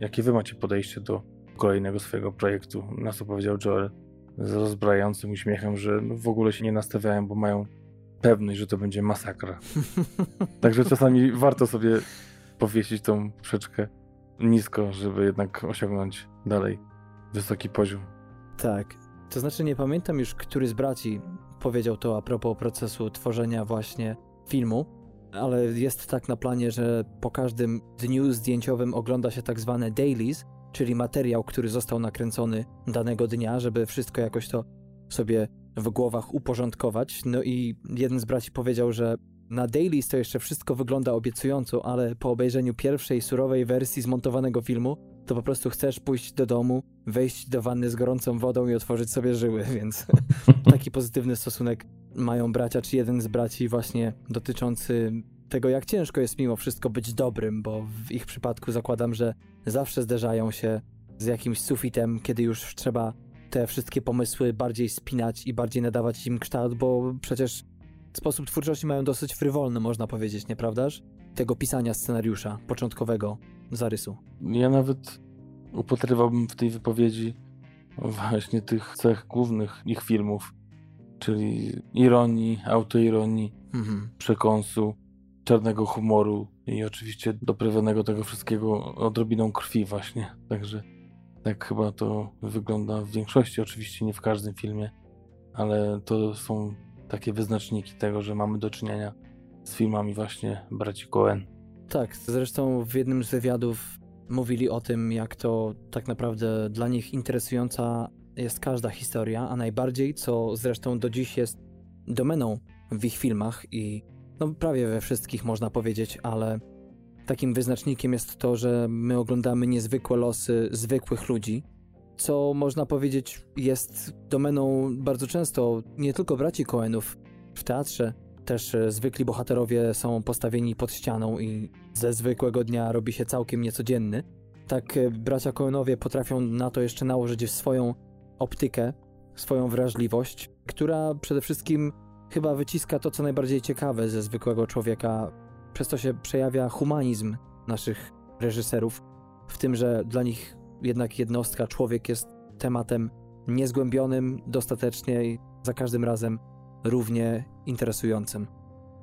Jakie wy macie podejście do kolejnego swojego projektu? Na co powiedział Joel z rozbrajającym uśmiechem, że w ogóle się nie nastawiają, bo mają pewność, że to będzie masakra. Także czasami warto sobie powiesić tą przeczkę nisko, żeby jednak osiągnąć dalej wysoki poziom. Tak. To znaczy nie pamiętam już, który z braci powiedział to a propos procesu tworzenia właśnie filmu, ale jest tak na planie, że po każdym dniu zdjęciowym ogląda się tak zwane dailies, czyli materiał, który został nakręcony danego dnia, żeby wszystko jakoś to sobie w głowach uporządkować. No i jeden z braci powiedział, że na dailies to jeszcze wszystko wygląda obiecująco, ale po obejrzeniu pierwszej surowej wersji zmontowanego filmu, to po prostu chcesz pójść do domu, wejść do wanny z gorącą wodą i otworzyć sobie żyły, więc taki pozytywny stosunek mają bracia, czy jeden z braci właśnie dotyczący tego, jak ciężko jest mimo wszystko być dobrym, bo w ich przypadku zakładam, że zawsze zderzają się z jakimś sufitem, kiedy już trzeba te wszystkie pomysły bardziej spinać i bardziej nadawać im kształt, bo przecież sposób twórczości mają dosyć frywolny, można powiedzieć, nieprawdaż? Tego pisania scenariusza początkowego zarysu. Ja nawet upatrywałbym w tej wypowiedzi właśnie tych cech głównych ich filmów, czyli ironii, autoironii, Mhm. przekąsu, czarnego humoru i oczywiście doprawionego tego wszystkiego odrobiną krwi właśnie. Także tak chyba to wygląda w większości, oczywiście nie w każdym filmie, ale to są takie wyznaczniki tego, że mamy do czynienia z filmami właśnie braci Coen. Tak, zresztą w jednym z wywiadów mówili o tym, jak to tak naprawdę dla nich interesująca jest każda historia, a najbardziej, co zresztą do dziś jest domeną w ich filmach i no prawie we wszystkich można powiedzieć, ale takim wyznacznikiem jest to, że my oglądamy niezwykłe losy zwykłych ludzi, co można powiedzieć jest domeną bardzo często nie tylko braci Coenów w teatrze, też e, zwykli bohaterowie są postawieni pod ścianą i ze zwykłego dnia robi się całkiem niecodzienny. Tak e, bracia Coenowie potrafią na to jeszcze nałożyć swoją optykę, swoją wrażliwość, która przede wszystkim chyba wyciska to, co najbardziej ciekawe ze zwykłego człowieka. Przez to się przejawia humanizm naszych reżyserów, w tym, że dla nich jednak jednostka, człowiek jest tematem niezgłębionym dostatecznie i za każdym razem równie interesującym.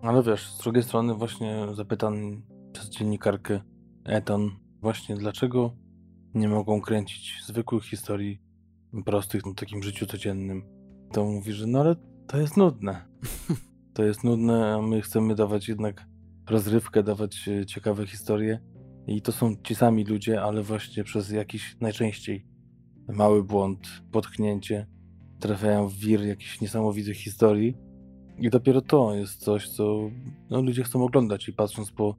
Ale wiesz, z drugiej strony właśnie zapytany przez dziennikarkę Eton właśnie dlaczego nie mogą kręcić zwykłych historii prostych na takim życiu codziennym, to mówi, że no ale to jest nudne. To jest nudne, a my chcemy dawać jednak rozrywkę, dawać e, ciekawe historie. I to są ci sami ludzie, ale właśnie przez jakiś najczęściej mały błąd, potknięcie trafiają w wir jakichś niesamowitych historii. I dopiero to jest coś, co no, ludzie chcą oglądać. I patrząc po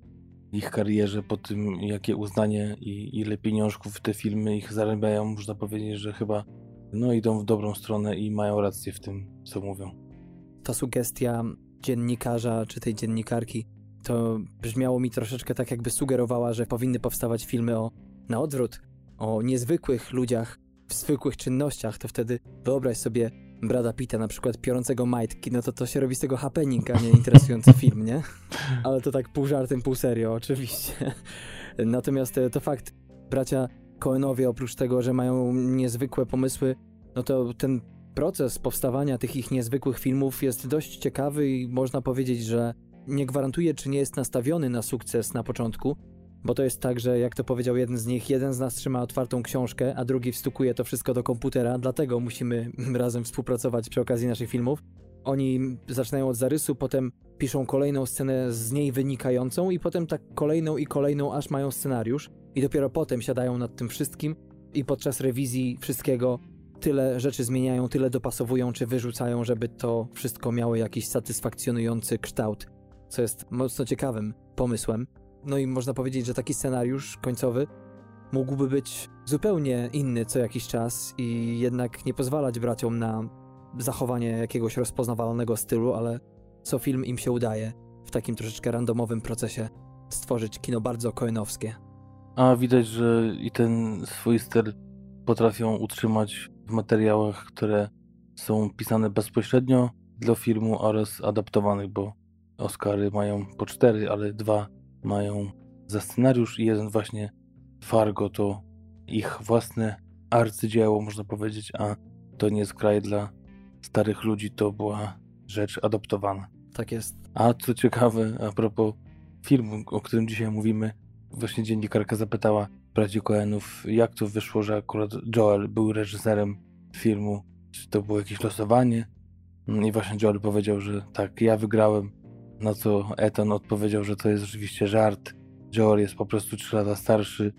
ich karierze, po tym jakie uznanie i ile pieniążków te filmy ich zarabiają, można powiedzieć, że chyba no, idą w dobrą stronę i mają rację w tym, co mówią. Ta sugestia dziennikarza czy tej dziennikarki to brzmiało mi troszeczkę tak, jakby sugerowała, że powinny powstawać filmy o na odwrót, o niezwykłych ludziach w zwykłych czynnościach. To wtedy wyobraź sobie Brada Pitta na przykład piorącego majtki, no to to się robi z tego happening, a nie interesujący film, nie? Ale to tak pół żartem, pół serio, oczywiście. Natomiast e, to fakt, bracia Coenowie oprócz tego, że mają niezwykłe pomysły, no to ten proces powstawania tych ich niezwykłych filmów jest dość ciekawy i można powiedzieć, że nie gwarantuje, czy nie jest nastawiony na sukces na początku, bo to jest tak, że jak to powiedział jeden z nich, jeden z nas trzyma otwartą książkę, a drugi wstukuje to wszystko do komputera, dlatego musimy razem współpracować przy okazji naszych filmów. Oni zaczynają od zarysu, potem piszą kolejną scenę z niej wynikającą i potem tak kolejną i kolejną, aż mają scenariusz i dopiero potem siadają nad tym wszystkim i podczas rewizji wszystkiego tyle rzeczy zmieniają, tyle dopasowują czy wyrzucają, żeby to wszystko miało jakiś satysfakcjonujący kształt, co jest mocno ciekawym pomysłem. No i można powiedzieć, że taki scenariusz końcowy mógłby być zupełnie inny co jakiś czas i jednak nie pozwalać braciom na zachowanie jakiegoś rozpoznawalnego stylu, ale co film im się udaje w takim troszeczkę randomowym procesie stworzyć kino bardzo koenowskie. A widać, że i ten swój styl potrafią utrzymać w materiałach, które są pisane bezpośrednio dla filmu oraz adaptowanych, bo Oscary mają po cztery, ale dwa mają za scenariusz i jeden właśnie Fargo to ich własne arcydzieło, można powiedzieć, a to nie jest kraj dla starych ludzi, to była rzecz adoptowana. Tak jest. A co ciekawe, a propos filmu, o którym dzisiaj mówimy, właśnie dziennikarka zapytała braci Coenów, jak to wyszło, że akurat Joel był reżyserem filmu, czy to było jakieś losowanie. I właśnie Joel powiedział, że tak, ja wygrałem, na co Ethan odpowiedział, że to jest oczywiście żart. Joel jest po prostu 3 lata starszy,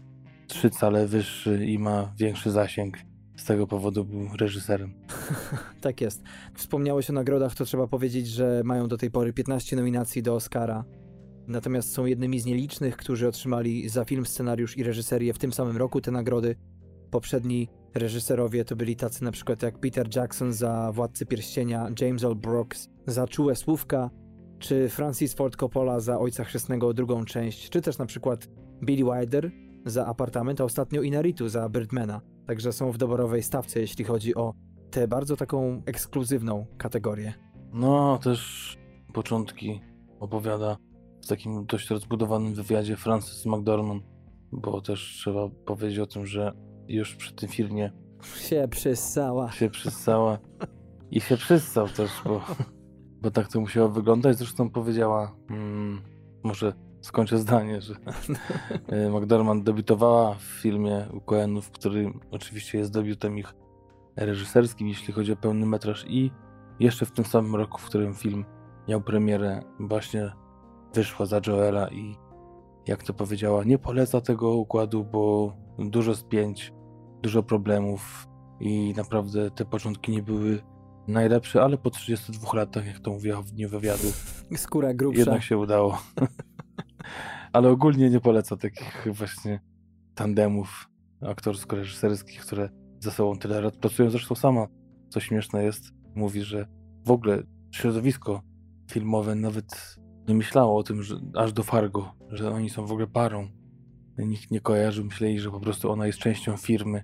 trzy cale wyższy i ma większy zasięg. Z tego powodu był reżyserem. Tak jest. Wspomniałeś o nagrodach, to trzeba powiedzieć, że mają do tej pory 15 nominacji do Oscara. Natomiast są jednymi z nielicznych, którzy otrzymali za film, scenariusz i reżyserię w tym samym roku te nagrody. Poprzedni reżyserowie to byli tacy na przykład jak Peter Jackson za Władcy Pierścienia, James L. Brooks za Czułe Słówka, czy Francis Ford Coppola za Ojca Chrzestnego drugą część, czy też na przykład Billy Wilder za Apartament, a ostatnio Inaritu za Birdmana. Także są w doborowej stawce, jeśli chodzi o tę bardzo taką ekskluzywną kategorię. No, też początki opowiada w takim dość rozbudowanym wywiadzie Francis McDormand, bo też trzeba powiedzieć o tym, że już przy tym filmie Się przysała. się przyssała i się przyssał też, bo, bo tak to musiało wyglądać. Zresztą powiedziała, mm, może skończę zdanie, że e, McDormand debiutowała w filmie UKN-ów, który oczywiście jest debiutem ich reżyserskim, jeśli chodzi o pełny metraż i jeszcze w tym samym roku, w którym film miał premierę, właśnie wyszła za Joela i jak to powiedziała, nie poleca tego układu, bo dużo spięć, dużo problemów i naprawdę te początki nie były najlepsze, ale po 32 latach, jak to mówiła w dniu wywiadu, Skóra grubsza. jednak się udało. ale ogólnie nie poleca takich właśnie tandemów aktorsko-reżyserskich, które ze sobą tyle lat pracują. Zresztą sama, co śmieszne jest, mówi, że w ogóle środowisko filmowe nawet nie myślało o tym, że aż do Fargo, że oni są w ogóle parą. Nikt nie kojarzył, myśleli, że po prostu ona jest częścią firmy,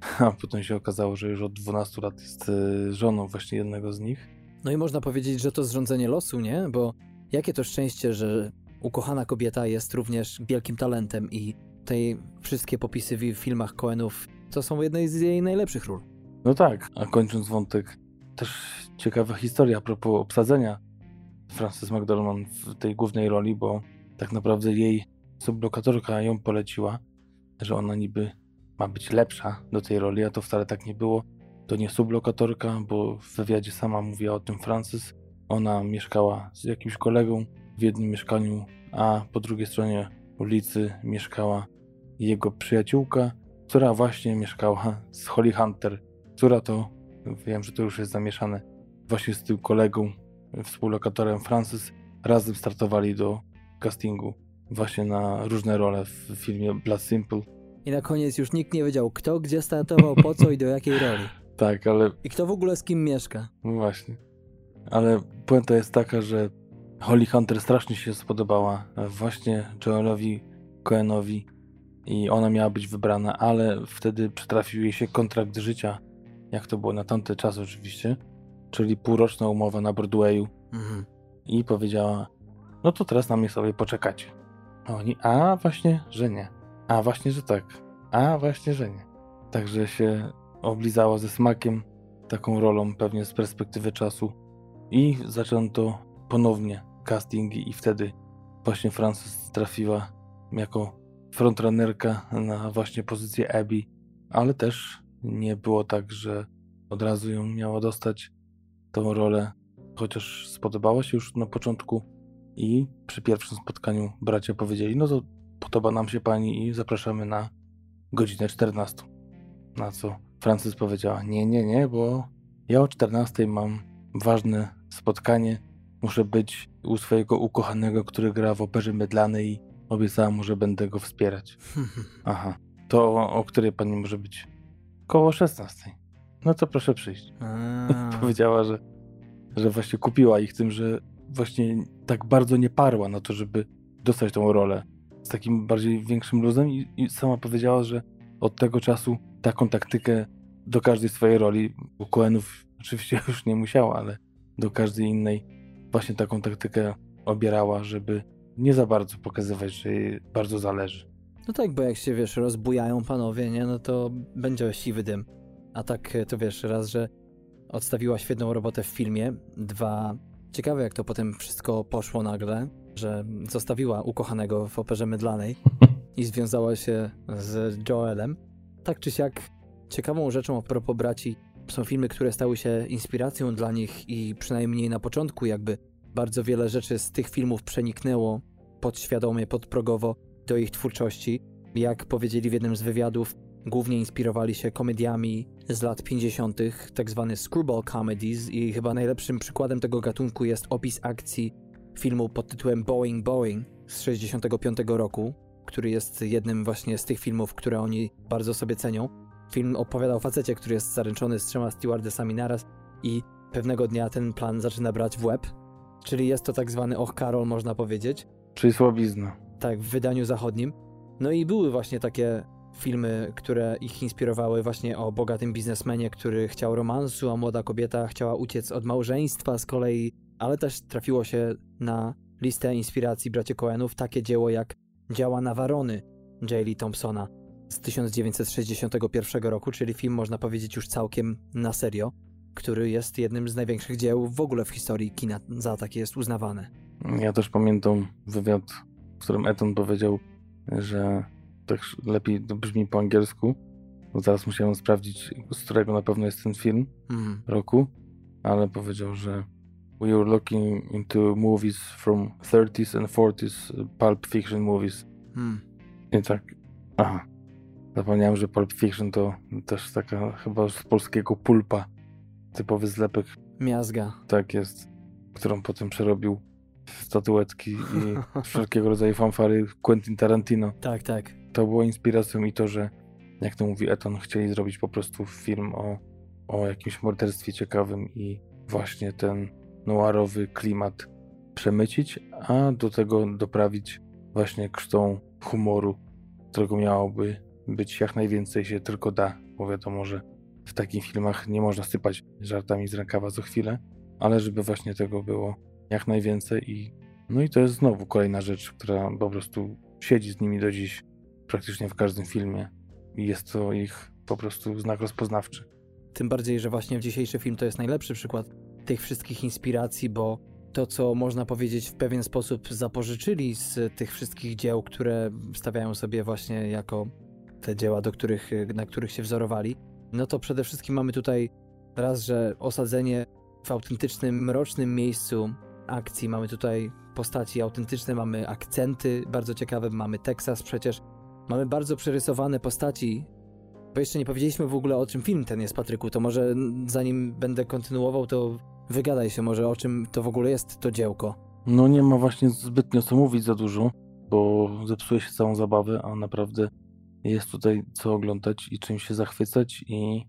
a potem się okazało, że już od 12 lat jest e, żoną właśnie jednego z nich. No i można powiedzieć, że to zrządzenie losu, nie? Bo jakie to szczęście, że ukochana kobieta jest również wielkim talentem i tej wszystkie popisy w filmach Coenów to są jedne z jej najlepszych ról. No tak, a kończąc wątek, też ciekawa historia a propos obsadzenia Frances McDormand w tej głównej roli, bo tak naprawdę jej sublokatorka ją poleciła, że ona niby ma być lepsza do tej roli, a to wcale tak nie było. To nie sublokatorka, bo w wywiadzie sama mówiła o tym Frances. Ona mieszkała z jakimś kolegą w jednym mieszkaniu, a po drugiej stronie ulicy mieszkała jego przyjaciółka, która właśnie mieszkała z Holly Hunter, która to, wiem, że to już jest zamieszane, właśnie z tym kolegą, współlokatorem Francis, razem startowali do castingu właśnie na różne role w filmie Blood Simple. I na koniec już nikt nie wiedział, kto gdzie startował, po co i do jakiej roli. Tak, ale I kto w ogóle z kim mieszka. no właśnie. Ale puenta jest taka, że Holly Hunter strasznie się spodobała właśnie Joelowi Cohenowi i ona miała być wybrana, ale wtedy przytrafił jej się kontrakt życia, jak to było na tamte czasy oczywiście, czyli półroczna umowa na Broadwayu Mhm. i powiedziała, no to teraz na mnie sobie poczekacie. A oni, a właśnie, że nie. A właśnie, że tak. A właśnie, że nie. Także się oblizała ze smakiem taką rolą pewnie z perspektywy czasu i zaczęto ponownie castingi i wtedy właśnie Frances trafiła jako frontrunnerka na właśnie pozycję Abby, ale też nie było tak, że od razu ją miała dostać tą rolę, chociaż spodobała się już na początku i przy pierwszym spotkaniu bracia powiedzieli, no to podoba nam się pani i zapraszamy na godzinę 14. Na co Francis powiedziała, nie, nie, nie, bo ja o 14 mam ważne spotkanie, muszę być u swojego ukochanego, który gra w operze mydlanej i obiecałam mu, że będę go wspierać. Aha, to o, o której pani może być? Koło 16. No to proszę przyjść. Powiedziała, że, że właśnie kupiła ich tym, że właśnie tak bardzo nie parła na to, żeby dostać tą rolę z takim bardziej większym luzem i, i sama powiedziała, że od tego czasu taką taktykę do każdej swojej roli, u Coenów oczywiście już nie musiała, ale do każdej innej właśnie taką taktykę obierała, żeby nie za bardzo pokazywać, że jej bardzo zależy. No tak, bo jak się wiesz, rozbujają panowie, nie, no to będzie siwy dym. A tak to wiesz, raz, że odstawiła świetną robotę w filmie, dwa, ciekawe jak to potem wszystko poszło nagle, że zostawiła ukochanego w operze mydlanej i związała się z Joelem. Tak czy siak, ciekawą rzeczą a propos braci są filmy, które stały się inspiracją dla nich i przynajmniej na początku jakby bardzo wiele rzeczy z tych filmów przeniknęło podświadomie, podprogowo do ich twórczości. Jak powiedzieli w jednym z wywiadów, głównie inspirowali się komediami z lat 50., tak zwane screwball comedies i chyba najlepszym przykładem tego gatunku jest opis akcji filmu pod tytułem Boeing Boeing z 65 roku, który jest jednym właśnie z tych filmów, które oni bardzo sobie cenią. Film opowiada o facecie, który jest zaręczony z trzema stewardessami naraz i pewnego dnia ten plan zaczyna brać w łeb, czyli jest to tak zwany och Karol, można powiedzieć. Czyli słabizna. Tak, w wydaniu zachodnim. No i były właśnie takie filmy, które ich inspirowały właśnie o bogatym biznesmenie, który chciał romansu, a młoda kobieta chciała uciec od małżeństwa z kolei, ale też trafiło się na listę inspiracji braci Coenów takie dzieło jak Działa na Warony J. Lee Thompsona z 1961 roku, czyli film można powiedzieć już całkiem na serio, który jest jednym z największych dzieł w ogóle w historii kina, za takie jest uznawane. Ja też pamiętam wywiad, w którym Eton powiedział, że tak lepiej to brzmi po angielsku. Bo zaraz musiałem sprawdzić, z którego na pewno jest ten film Mhm. roku, ale powiedział, że we are looking into movies from 30s and 40s pulp fiction movies. Mm. I tak, aha. Zapomniałem, że Pulp Fiction to też taka chyba z polskiego pulpa. Typowy zlepek, Miazga. tak jest, którą potem przerobił statuetki i wszelkiego rodzaju fanfary Quentin Tarantino. Tak, tak. To było inspiracją i to, że jak to mówi Eton, chcieli zrobić po prostu film o, o jakimś morderstwie ciekawym i właśnie ten noirowy klimat przemycić, a do tego doprawić właśnie krztą humoru, którego miałoby być jak najwięcej się tylko da, bo wiadomo, że w takich filmach nie można sypać żartami z rękawa co chwilę, ale żeby właśnie tego było jak najwięcej i no i to jest znowu kolejna rzecz, która po prostu siedzi z nimi do dziś praktycznie w każdym filmie i jest to ich po prostu znak rozpoznawczy. Tym bardziej, że właśnie dzisiejszy film to jest najlepszy przykład tych wszystkich inspiracji, bo to, co można powiedzieć w pewien sposób zapożyczyli z tych wszystkich dzieł, które stawiają sobie właśnie jako te dzieła, do których, na których się wzorowali, no to przede wszystkim mamy tutaj raz, że osadzenie w autentycznym, mrocznym miejscu akcji. Mamy tutaj postaci autentyczne, mamy akcenty bardzo ciekawe, mamy Teksas przecież. Mamy bardzo przerysowane postaci, bo jeszcze nie powiedzieliśmy w ogóle o czym film ten jest, Patryku. To może zanim będę kontynuował, to wygadaj się może o czym to w ogóle jest to dziełko. No nie ma właśnie zbytnio co mówić za dużo, bo zepsuje się całą zabawę, a naprawdę jest tutaj co oglądać i czym się zachwycać i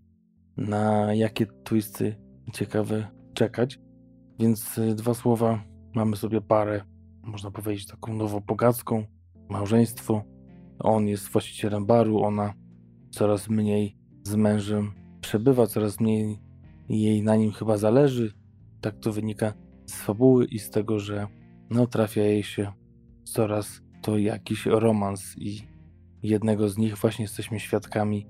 na jakie twisty ciekawe czekać. Więc y, dwa słowa, mamy sobie parę, można powiedzieć taką nowobogacką, małżeństwo. On jest właścicielem baru, ona coraz mniej z mężem przebywa, coraz mniej jej na nim chyba zależy. Tak to wynika z fabuły i z tego, że no trafia jej się coraz to jakiś romans i jednego z nich właśnie jesteśmy świadkami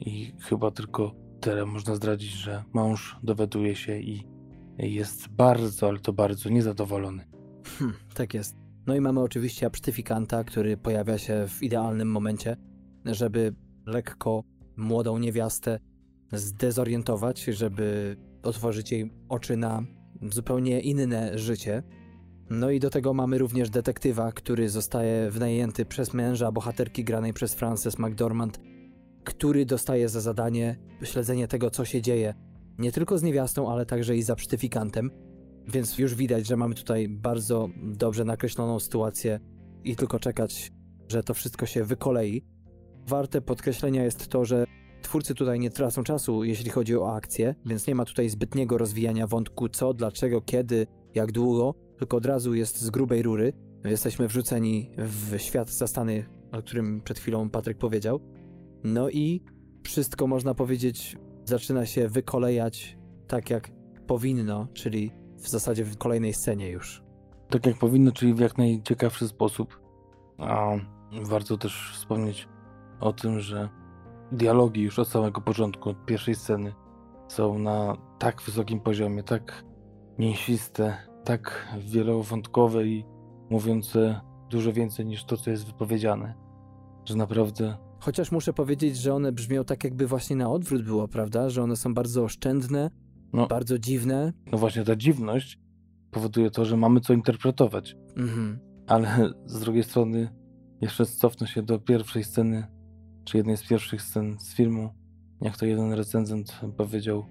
i chyba tylko tyle można zdradzić, że mąż dowiaduje się i jest bardzo, ale to bardzo niezadowolony. Hm, tak jest. No i mamy oczywiście absztyfikanta, który pojawia się w idealnym momencie, żeby lekko młodą niewiastę zdezorientować, żeby otworzyć jej oczy na zupełnie inne życie. No i do tego mamy również detektywa, który zostaje wynajęty przez męża bohaterki granej przez Frances McDormand, który dostaje za zadanie śledzenie tego, co się dzieje, nie tylko z niewiastą, ale także i z absztyfikantem. Więc już widać, że mamy tutaj bardzo dobrze nakreśloną sytuację i tylko czekać, że to wszystko się wykolei. Warte podkreślenia jest to, że twórcy tutaj nie tracą czasu, jeśli chodzi o akcję, więc nie ma tutaj zbytniego rozwijania wątku co, dlaczego, kiedy, jak długo, tylko od razu jest z grubej rury. Jesteśmy wrzuceni w świat zastany, o którym przed chwilą Patryk powiedział. No i wszystko można powiedzieć zaczyna się wykolejać tak jak powinno, czyli w zasadzie w kolejnej scenie już. Tak jak powinno, czyli w jak najciekawszy sposób. A warto też wspomnieć o tym, że dialogi już od samego początku, od pierwszej sceny są na tak wysokim poziomie, tak mięsiste, tak wielowątkowe i mówiące dużo więcej niż to, co jest wypowiedziane. Że naprawdę Chociaż muszę powiedzieć, że one brzmią tak, jakby właśnie na odwrót było, prawda? Że one są bardzo oszczędne, No. bardzo dziwne. no właśnie ta dziwność powoduje to, że mamy co interpretować. Mhm. Ale z drugiej strony, jeszcze cofnę się do pierwszej sceny, czy jednej z pierwszych scen z filmu, jak to jeden recenzent powiedział,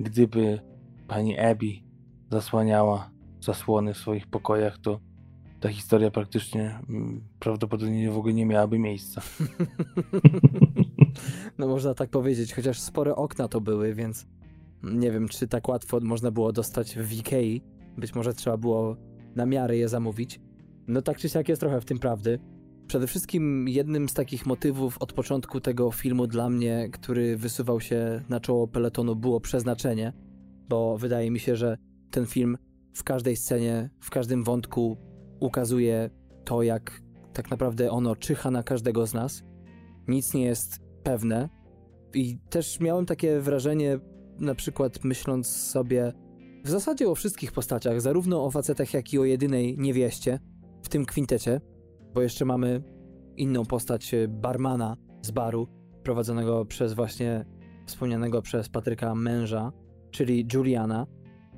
gdyby pani Abby zasłaniała zasłony w swoich pokojach, to ta historia praktycznie mm, prawdopodobnie w ogóle nie miałaby miejsca. No można tak powiedzieć, chociaż spore okna to były, więc nie wiem, czy tak łatwo można było dostać w Ikei. Być może trzeba było na miarę je zamówić. No tak czy siak jest trochę w tym prawdy. Przede wszystkim jednym z takich motywów od początku tego filmu dla mnie, który wysuwał się na czoło peletonu, było przeznaczenie, bo wydaje mi się, że ten film w każdej scenie, w każdym wątku ukazuje to, jak tak naprawdę ono czyha na każdego z nas. Nic nie jest pewne. I też miałem takie wrażenie, na przykład myśląc sobie w zasadzie o wszystkich postaciach, zarówno o facetach, jak i o jedynej niewieście w tym kwintecie, bo jeszcze mamy inną postać e, barmana z baru, prowadzonego przez właśnie wspomnianego przez Patryka męża, czyli Juliana.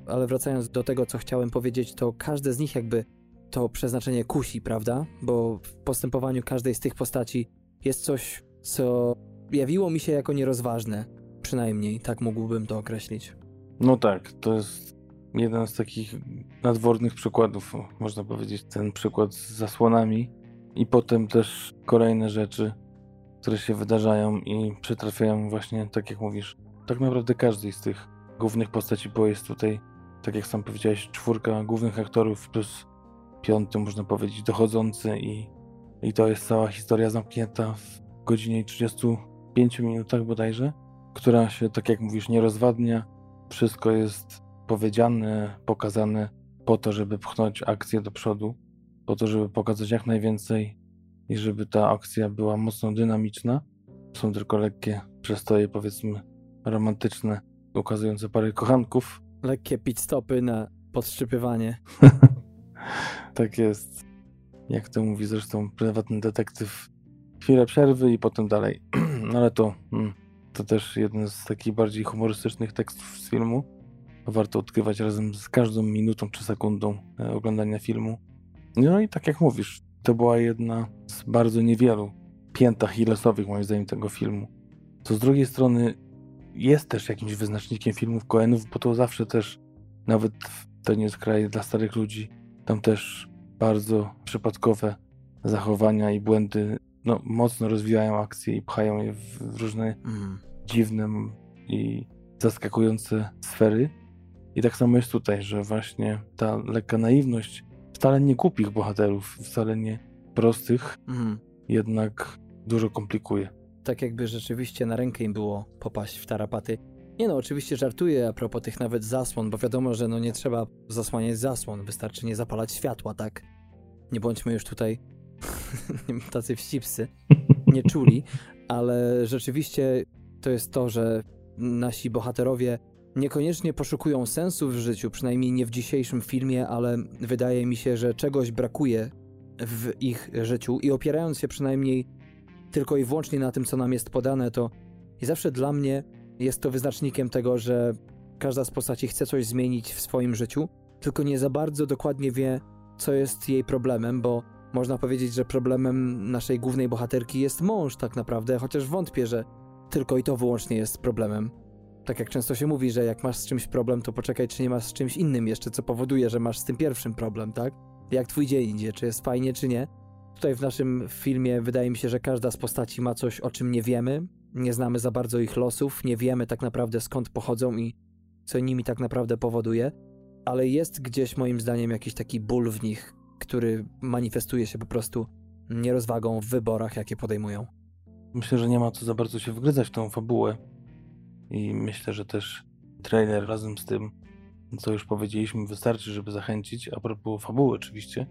Ale wracając do tego, co chciałem powiedzieć, to każde z nich jakby to przeznaczenie kusi, prawda? Bo w postępowaniu każdej z tych postaci jest coś, co jawiło mi się jako nierozważne. Przynajmniej tak mógłbym to określić. No tak, to jest jeden z takich nadwornych przykładów, można powiedzieć, ten przykład z zasłonami i potem też kolejne rzeczy, które się wydarzają i przytrafiają właśnie, tak jak mówisz, tak naprawdę każdej z tych głównych postaci, bo jest tutaj, tak jak sam powiedziałeś, czwórka głównych aktorów plus piąty, można powiedzieć, dochodzący i, i to jest cała historia zamknięta w godzinie 35 minutach bodajże, która się, tak jak mówisz, nie rozwadnia. Wszystko jest powiedziane, pokazane po to, żeby pchnąć akcję do przodu, po to, żeby pokazać jak najwięcej i żeby ta akcja była mocno dynamiczna. Są tylko lekkie przestoje, powiedzmy, romantyczne, ukazujące parę kochanków. Lekkie pit stopy na podszczypywanie. tak jest. Jak to mówi zresztą prywatny detektyw, chwilę przerwy i potem dalej. No ale to, mm, to też jeden z takich bardziej humorystycznych tekstów z filmu. Warto odkrywać razem z każdą minutą czy sekundą e, oglądania filmu. No i tak jak mówisz, to była jedna z bardzo niewielu piętach achillesowych moim zdaniem tego filmu. To z drugiej strony jest też jakimś wyznacznikiem filmów Coenów, bo to zawsze też, nawet to nie jest kraj dla starych ludzi, tam też bardzo przypadkowe zachowania i błędy no, mocno rozwijają akcje i pchają je w różne mm. dziwne i zaskakujące sfery. I tak samo jest tutaj, że właśnie ta lekka naiwność wcale nie głupich bohaterów, wcale nie prostych, mm. jednak dużo komplikuje. Tak jakby rzeczywiście na rękę im było popaść w tarapaty. Nie no, oczywiście żartuję a propos tych nawet zasłon, bo wiadomo, że no nie trzeba zasłaniać zasłon, wystarczy nie zapalać światła, tak? Nie bądźmy już tutaj tacy wścibscy, nie czuli, ale rzeczywiście to jest to, że nasi bohaterowie niekoniecznie poszukują sensu w życiu, przynajmniej nie w dzisiejszym filmie, ale wydaje mi się, że czegoś brakuje w ich życiu i opierając się przynajmniej tylko i wyłącznie na tym, co nam jest podane, to zawsze dla mnie jest to wyznacznikiem tego, że każda z postaci chce coś zmienić w swoim życiu, tylko nie za bardzo dokładnie wie, co jest jej problemem, bo można powiedzieć, że problemem naszej głównej bohaterki jest mąż tak naprawdę, chociaż wątpię, że tylko i to wyłącznie jest problemem. Tak jak często się mówi, że jak masz z czymś problem, to poczekaj, czy nie masz z czymś innym jeszcze, co powoduje, że masz z tym pierwszym problem, tak? Jak twój dzień idzie, czy jest fajnie, czy nie. Tutaj w naszym filmie wydaje mi się, że każda z postaci ma coś, o czym nie wiemy, nie znamy za bardzo ich losów, nie wiemy tak naprawdę skąd pochodzą i co nimi tak naprawdę powoduje, ale jest gdzieś moim zdaniem jakiś taki ból w nich, który manifestuje się po prostu nierozwagą w wyborach, jakie podejmują. Myślę, że nie ma co za bardzo się wgryzać w tą fabułę. I myślę, że też trailer razem z tym, co już powiedzieliśmy, wystarczy, żeby zachęcić. A propos fabuły, oczywiście.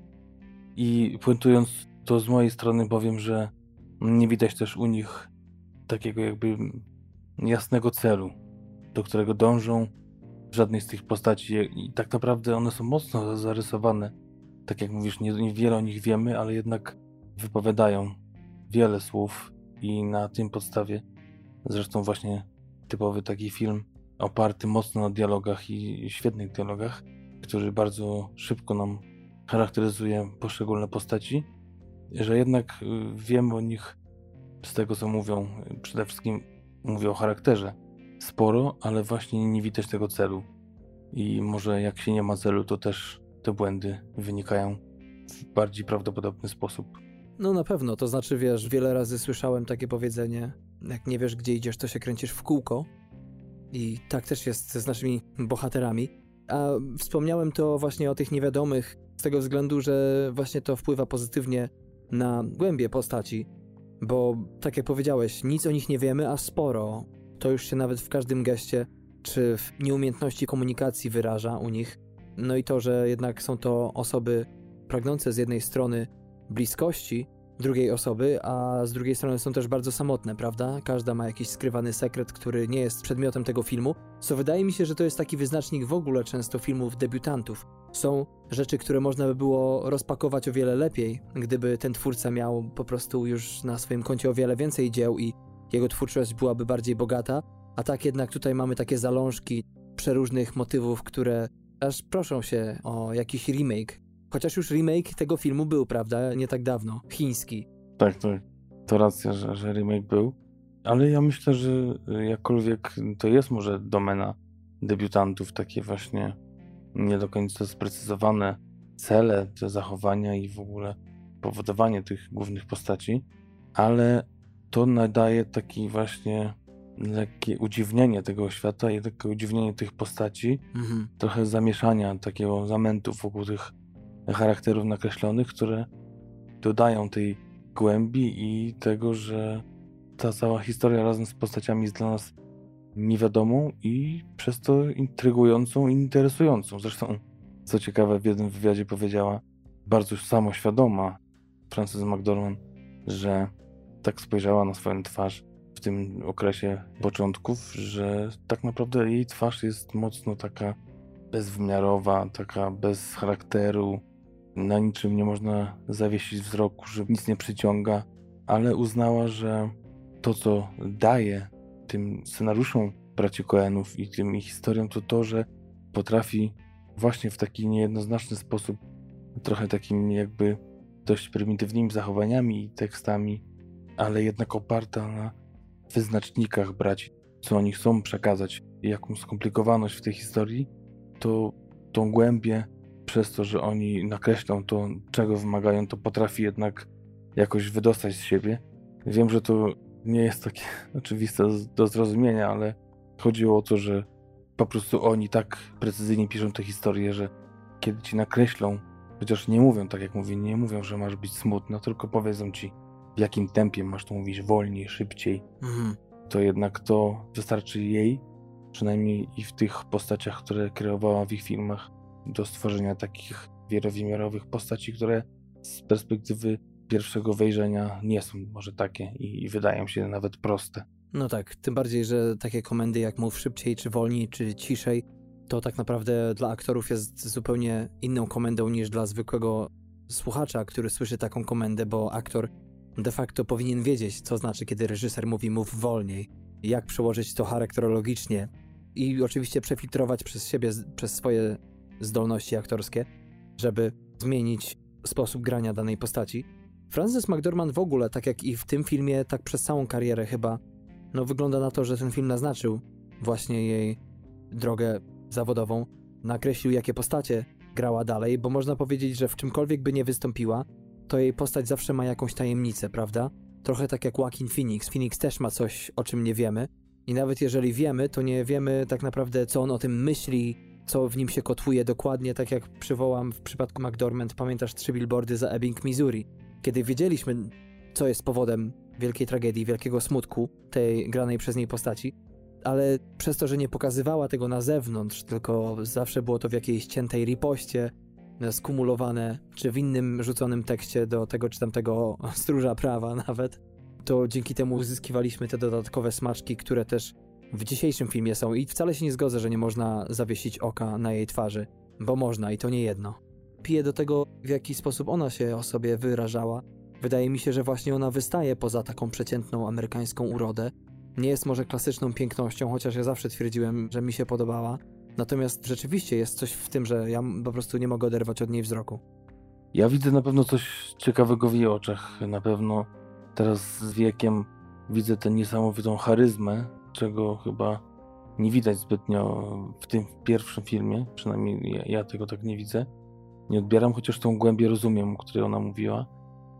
I puentując to z mojej strony, powiem, że nie widać też u nich takiego jakby jasnego celu, do którego dążą żadnej z tych postaci. I tak naprawdę one są mocno zarysowane tak jak mówisz, nie, niewiele o nich wiemy, ale jednak wypowiadają wiele słów i na tym podstawie zresztą właśnie typowy taki film oparty mocno na dialogach i świetnych dialogach, który bardzo szybko nam charakteryzuje poszczególne postaci. że jednak y, wiemy o nich z tego, co mówią. Przede wszystkim mówię o charakterze. Sporo, ale właśnie nie widać tego celu. I może jak się nie ma celu, to też te błędy wynikają w bardziej prawdopodobny sposób. No na pewno, to znaczy wiesz, wiele razy słyszałem takie powiedzenie, jak nie wiesz gdzie idziesz, to się kręcisz w kółko. I tak też jest z naszymi bohaterami. A wspomniałem to właśnie o tych niewiadomych, z tego względu, że właśnie to wpływa pozytywnie na głębie postaci. Bo tak jak powiedziałeś, nic o nich nie wiemy, a sporo. To już się nawet w każdym geście czy w nieumiejętności komunikacji wyraża u nich. No i to, że jednak są to osoby pragnące z jednej strony bliskości drugiej osoby, a z drugiej strony są też bardzo samotne, prawda? Każda ma jakiś skrywany sekret, który nie jest przedmiotem tego filmu, co wydaje mi się, że to jest taki wyznacznik w ogóle często filmów debiutantów. Są rzeczy, które można by było rozpakować o wiele lepiej, gdyby ten twórca miał po prostu już na swoim koncie o wiele więcej dzieł i jego twórczość byłaby bardziej bogata, a tak jednak tutaj mamy takie zalążki przeróżnych motywów, które aż proszą się o jakiś remake. Chociaż już remake tego filmu był, prawda? Nie tak dawno. Chiński. Tak, tak. To racja, że, że remake był. Ale ja myślę, że jakkolwiek to jest może domena debiutantów, takie właśnie nie do końca sprecyzowane cele, te zachowania i w ogóle powodowanie tych głównych postaci, ale to nadaje taki właśnie lekkie udziwnienie tego świata i takie udziwnienie tych postaci, Mhm. trochę zamieszania, takiego zamętu wokół tych charakterów nakreślonych, które dodają tej głębi i tego, że ta cała historia razem z postaciami jest dla nas niewiadomą i przez to intrygującą i interesującą. Zresztą, co ciekawe, w jednym wywiadzie powiedziała bardzo samoświadoma Frances McDormand, że tak spojrzała na swoją twarz w tym okresie początków, że tak naprawdę jej twarz jest mocno taka bezwymiarowa, taka bez charakteru, na niczym nie można zawiesić wzroku, że nic nie przyciąga, ale uznała, że to, co daje tym scenariuszom braci Coenów i tym ich historiom, to to, że potrafi właśnie w taki niejednoznaczny sposób, trochę takimi jakby dość prymitywnymi zachowaniami i tekstami, ale jednak oparta na wyznacznikach braci, co oni chcą przekazać, jaką skomplikowaność w tej historii, to tą głębię przez to, że oni nakreślą to, czego wymagają, to potrafi jednak jakoś wydostać z siebie. Wiem, że to nie jest takie oczywiste do zrozumienia, ale chodziło o to, że po prostu oni tak precyzyjnie piszą te historie, że kiedy ci nakreślą, chociaż nie mówią tak jak mówię, nie mówią, że masz być smutno, tylko powiedzą ci w jakim tempie masz to mówić, wolniej, szybciej, Mhm. to jednak to wystarczy jej, przynajmniej i w tych postaciach, które kreowała w ich filmach, do stworzenia takich wielowymiarowych postaci, które z perspektywy pierwszego wejrzenia nie są może takie i, wydają się nawet proste. No tak, tym bardziej, że takie komendy jak mów szybciej, czy wolniej, czy ciszej, to tak naprawdę dla aktorów jest zupełnie inną komendą niż dla zwykłego słuchacza, który słyszy taką komendę, bo aktor de facto powinien wiedzieć, co znaczy, kiedy reżyser mówi mów wolniej, jak przełożyć to charakterologicznie i oczywiście przefiltrować przez siebie, przez swoje zdolności aktorskie, żeby zmienić sposób grania danej postaci. Frances McDormand w ogóle, tak jak i w tym filmie, tak przez całą karierę chyba, no wygląda na to, że ten film naznaczył właśnie jej drogę zawodową, nakreślił jakie postacie grała dalej, bo można powiedzieć, że w czymkolwiek by nie wystąpiła, to jej postać zawsze ma jakąś tajemnicę, prawda? Trochę tak jak Joaquin Phoenix. Phoenix też ma coś, o czym nie wiemy. I nawet jeżeli wiemy, to nie wiemy tak naprawdę, co on o tym myśli, co w nim się kotłuje dokładnie, tak jak przywołam w przypadku McDormand, pamiętasz trzy billboardy za Ebbing, Missouri. Kiedy wiedzieliśmy, co jest powodem wielkiej tragedii, wielkiego smutku tej granej przez niej postaci, ale przez to, że nie pokazywała tego na zewnątrz, tylko zawsze było to w jakiejś ciętej ripoście, skumulowane, czy w innym rzuconym tekście do tego czy tamtego stróża prawa nawet, to dzięki temu uzyskiwaliśmy te dodatkowe smaczki, które też w dzisiejszym filmie są i wcale się nie zgodzę, że nie można zawiesić oka na jej twarzy, bo można i to nie jedno. Piję do tego, w jaki sposób ona się o sobie wyrażała. Wydaje mi się, że właśnie ona wystaje poza taką przeciętną amerykańską urodę. Nie jest może klasyczną pięknością, chociaż ja zawsze twierdziłem, że mi się podobała. Natomiast rzeczywiście jest coś w tym, że ja po prostu nie mogę oderwać od niej wzroku. Ja widzę na pewno coś ciekawego w jej oczach. Na pewno teraz z wiekiem widzę tę niesamowitą charyzmę, czego chyba nie widać zbytnio w tym pierwszym filmie. Przynajmniej ja, ja tego tak nie widzę. Nie odbieram, chociaż tą głębię rozumiem, o której ona mówiła.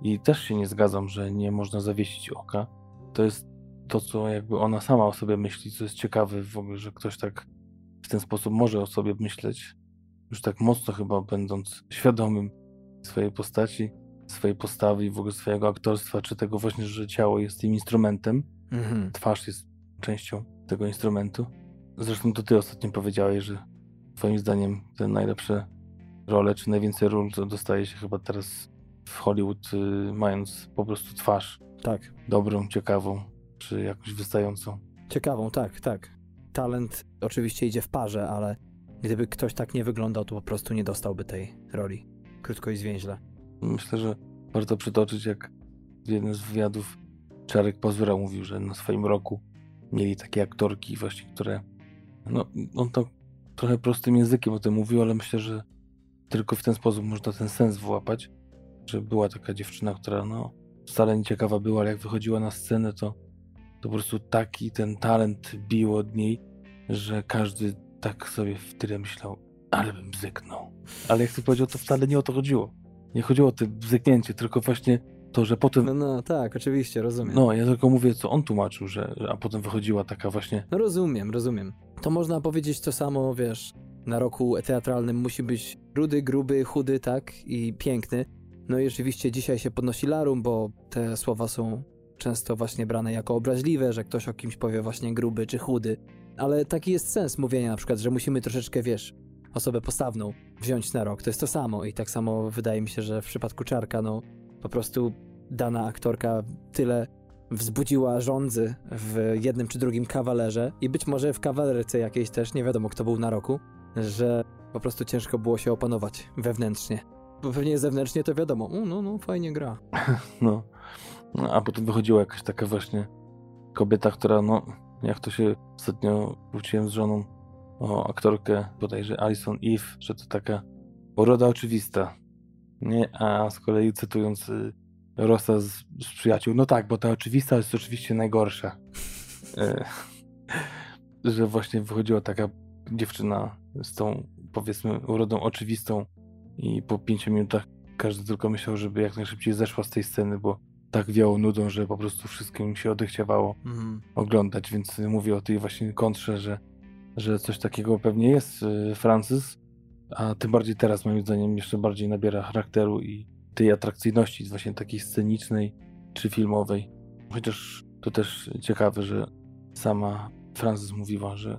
I też się nie zgadzam, że nie można zawiesić oka. To jest to, co jakby ona sama o sobie myśli, co jest ciekawe w ogóle, że ktoś tak w ten sposób może o sobie myśleć. Już tak mocno chyba będąc świadomym swojej postaci, swojej postawy i w ogóle swojego aktorstwa, czy tego właśnie, że ciało jest tym instrumentem, Mhm. twarz jest częścią tego instrumentu. Zresztą to ty ostatnio powiedziałeś, że twoim zdaniem te najlepsze role, czy najwięcej ról to dostaje się chyba teraz w Hollywood, y, mając po prostu twarz Tak. dobrą, ciekawą, czy jakąś wystającą. Ciekawą, tak, tak. Talent oczywiście idzie w parze, ale gdyby ktoś tak nie wyglądał, to po prostu nie dostałby tej roli. Krótko i zwięźle. Myślę, że warto przytoczyć, jak w jednym z wywiadów Czarek Pazura mówił, że na swoim roku mieli takie aktorki właśnie, które no, on to trochę prostym językiem o tym mówił, ale myślę, że tylko w ten sposób można ten sens wyłapać, że była taka dziewczyna, która no wcale nie ciekawa była, ale jak wychodziła na scenę, to, to po prostu taki ten talent bił od niej, że każdy tak sobie w tyle myślał, ale bym bzyknął. Ale jak ty powiedział, to wcale nie o to chodziło. Nie chodziło o to bzyknięcie, tylko właśnie to, że potem. No, no, tak, oczywiście, rozumiem. No, ja tylko mówię, co on tłumaczył, że, a potem wychodziła taka właśnie. No rozumiem, rozumiem. To można powiedzieć to samo, wiesz, na roku teatralnym musi być rudy, gruby, chudy, tak? I piękny. No i oczywiście dzisiaj się podnosi larum, bo te słowa są często właśnie brane jako obraźliwe, że ktoś o kimś powie właśnie gruby czy chudy. Ale taki jest sens mówienia na przykład, że musimy troszeczkę, wiesz, osobę postawną wziąć na rok. To jest to samo i tak samo wydaje mi się, że w przypadku Czarka, no po prostu dana aktorka tyle wzbudziła rządzy w jednym czy drugim kawalerze i być może w kawalerce jakiejś też, nie wiadomo kto był na roku, że po prostu ciężko było się opanować wewnętrznie. Bo pewnie zewnętrznie to wiadomo, no, no, fajnie gra. No. no. A potem wychodziła jakaś taka właśnie kobieta, która, no, jak to się ostatnio kłóciłem z żoną o aktorkę bodajże Alison Eve, że to taka uroda oczywista. Nie, a z kolei cytując y, Rosa z, z przyjaciół, no tak, bo ta oczywista jest oczywiście najgorsza. E, że właśnie wychodziła taka dziewczyna z tą, powiedzmy, urodą oczywistą i po pięciu minutach każdy tylko myślał, żeby jak najszybciej zeszła z tej sceny, bo tak wiało nudą, że po prostu wszystkim się odechciawało Mhm. oglądać, więc mówię o tej właśnie kontrze, że, że coś takiego pewnie jest y, Francis, a tym bardziej teraz moim zdaniem jeszcze bardziej nabiera charakteru i tej atrakcyjności właśnie takiej scenicznej czy filmowej. Chociaż to też ciekawe, że sama Francis mówiła, że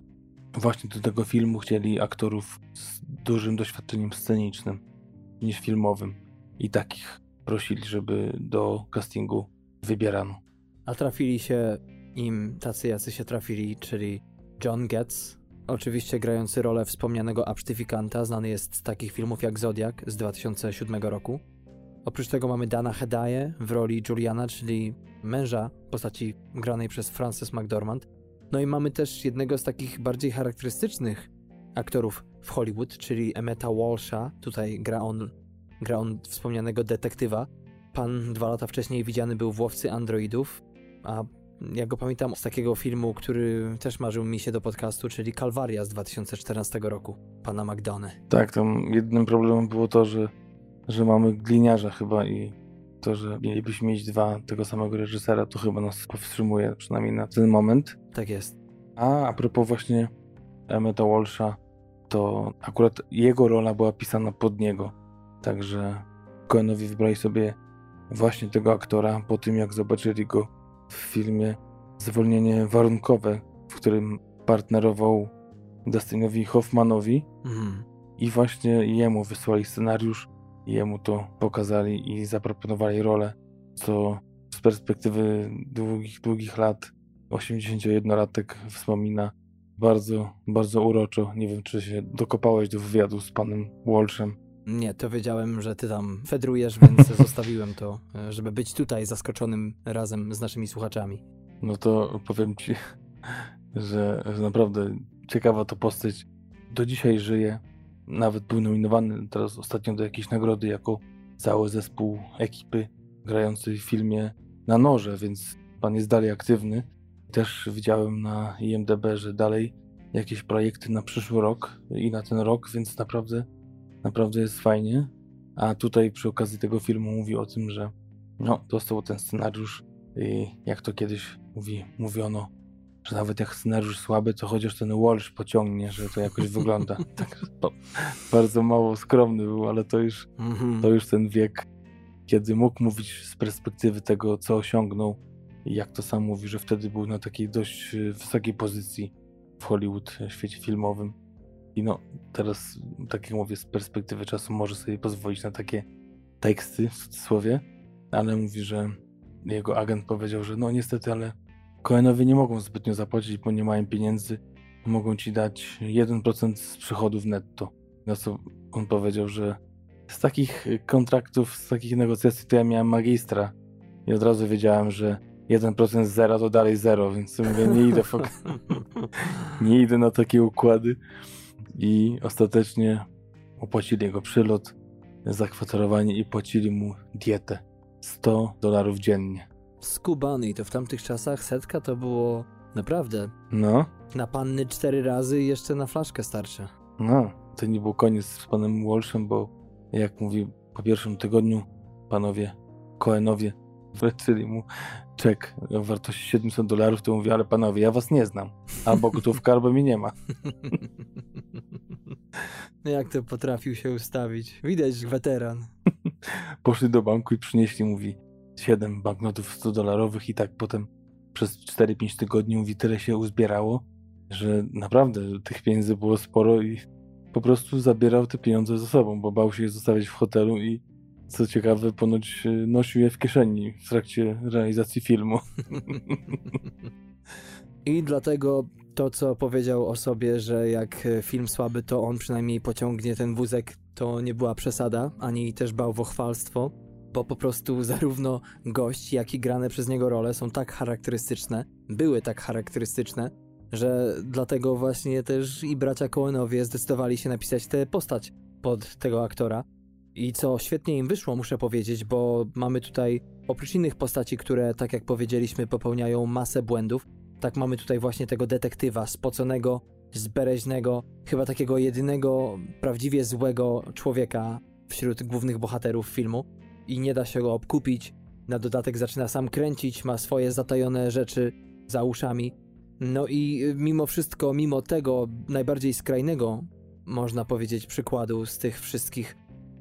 właśnie do tego filmu chcieli aktorów z dużym doświadczeniem scenicznym niż filmowym i takich prosili, żeby do castingu wybierano. A trafili się im tacy, jacy się trafili, czyli John Getz, oczywiście grający rolę wspomnianego absztyfikanta, znany jest z takich filmów jak Zodiak z 2007 roku. Oprócz tego mamy Dana Hedaye w roli Juliana, czyli męża postaci granej przez Frances McDormand. No i mamy też jednego z takich bardziej charakterystycznych aktorów w Hollywood, czyli Emmeta Walsha. Tutaj gra on, gra on wspomnianego detektywa. Pan dwa lata wcześniej widziany był w Łowcy Androidów, a ja go pamiętam z takiego filmu, który też marzył mi się do podcastu, czyli Kalwaria z 2014 roku, pana McDonough. Tak, tam jednym problemem było to, że, że mamy gliniarza chyba i to, że mielibyśmy mieć dwa tego samego reżysera, to chyba nas powstrzymuje, przynajmniej na ten moment. Tak jest. A a propos właśnie Emmeta Walsha, to akurat jego rola była pisana pod niego. Także Coenowi wybrali sobie właśnie tego aktora po tym, jak zobaczyli go w filmie Zwolnienie warunkowe, w którym partnerował Dustinowi Hoffmanowi Mhm. i właśnie jemu wysłali scenariusz, jemu to pokazali i zaproponowali rolę, co z perspektywy długich, długich lat 81-latek wspomina bardzo, bardzo uroczo. Nie wiem, czy się dokopałeś do wywiadu z panem Walshem. Nie, to wiedziałem, że ty tam fedrujesz, więc zostawiłem to, żeby być tutaj zaskoczonym razem z naszymi słuchaczami. No to powiem ci, że naprawdę ciekawa to postać. Do dzisiaj żyje. Nawet był nominowany teraz ostatnio do jakiejś nagrody jako cały zespół ekipy grającej w filmie na noże, więc pan jest dalej aktywny. Też widziałem na IMDB, że dalej jakieś projekty na przyszły rok i na ten rok, więc naprawdę, naprawdę jest fajnie. A tutaj przy okazji tego filmu mówi o tym, że no, dostał ten scenariusz i jak to kiedyś mówi, mówiono, że nawet jak scenariusz słaby, to chociaż ten Walsh pociągnie, że to jakoś wygląda. Tak, to bardzo mało skromny był, ale to już, Mhm. to już ten wiek, kiedy mógł mówić z perspektywy tego, co osiągnął i jak to sam mówi, że wtedy był na takiej dość y, wysokiej pozycji w Hollywood, w świecie filmowym. I no, teraz, tak jak mówię, z perspektywy czasu może sobie pozwolić na takie teksty, w cudzysłowie, ale mówi, że jego agent powiedział, że no niestety, ale Coenowie nie mogą zbytnio zapłacić, bo nie mają pieniędzy. Mogą ci dać 1% z przychodów netto. Na co on powiedział, że z takich kontraktów, z takich negocjacji to ja miałem magistra i od razu wiedziałem, że 1% z zera to dalej zero, więc mówię, nie idę, nie idę na takie układy. I ostatecznie opłacili jego przylot, zakwaterowanie i płacili mu dietę. 100 dolarów dziennie. Skubany i to w tamtych czasach setka to było naprawdę No, na panny cztery razy i jeszcze na flaszkę starcze. no. To nie był koniec z panem Walshem, bo jak mówi, po pierwszym tygodniu panowie Coenowie wręczyli mu czek o wartości 700 dolarów, to mówi, ale panowie, ja was nie znam. Albo gotówka, albo mi nie ma. No Jak to potrafił się ustawić? Widać, że weteran. Poszli do banku i przynieśli, mówi, 7 banknotów 100 dolarowych i tak potem przez 4-5 tygodni, mówi, tyle się uzbierało, że naprawdę tych pieniędzy było sporo i po prostu zabierał te pieniądze ze sobą, bo bał się je zostawiać w hotelu i co ciekawe, ponoć y, nosił je w kieszeni w trakcie realizacji filmu. I dlatego to, co powiedział o sobie, że jak e, film słaby, to on przynajmniej pociągnie ten wózek, to nie była przesada, ani też bałwochwalstwo, bo po prostu zarówno gość, jak i grane przez niego role są tak charakterystyczne, były tak charakterystyczne, że dlatego właśnie też i bracia Coenowie zdecydowali się napisać tę postać pod tego aktora. I co świetnie im wyszło, muszę powiedzieć, bo mamy tutaj oprócz innych postaci, które, tak jak powiedzieliśmy, popełniają masę błędów, tak mamy tutaj właśnie tego detektywa, spoconego, zbereźnego, chyba takiego jedynego prawdziwie złego człowieka wśród głównych bohaterów filmu i nie da się go obkupić. Na dodatek zaczyna sam kręcić, ma swoje zatajone rzeczy za uszami. No i y, mimo wszystko, mimo tego najbardziej skrajnego, można powiedzieć, przykładu z tych wszystkich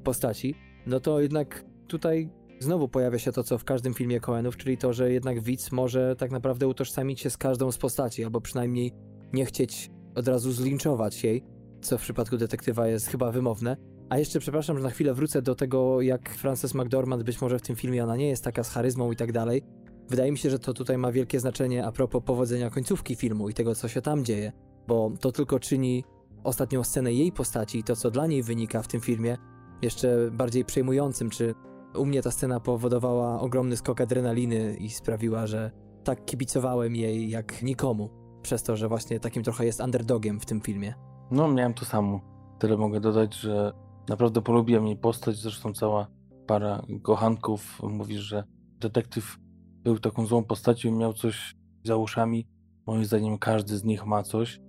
postaci, no to jednak tutaj znowu pojawia się to, co w każdym filmie Coenów, czyli to, że jednak widz może tak naprawdę utożsamić się z każdą z postaci, albo przynajmniej nie chcieć od razu zlinczować jej, co w przypadku detektywa jest chyba wymowne. A jeszcze przepraszam, że na chwilę wrócę do tego, jak Frances McDormand być może w tym filmie ona nie jest taka z charyzmą i tak dalej. Wydaje mi się, że to tutaj ma wielkie znaczenie a propos powodzenia końcówki filmu i tego, co się tam dzieje, bo to tylko czyni ostatnią scenę jej postaci i to, co dla niej wynika w tym filmie, jeszcze bardziej przejmującym, czy u mnie ta scena powodowała ogromny skok adrenaliny i sprawiła, że tak kibicowałem jej jak nikomu, przez to, że właśnie takim trochę jest underdogiem w tym filmie. No, miałem to samo. Tyle mogę dodać, że naprawdę polubiłem jej postać. Zresztą cała para kochanków mówi, że detektyw był taką złą postacią, miał coś za uszami. Moim zdaniem każdy z nich ma coś,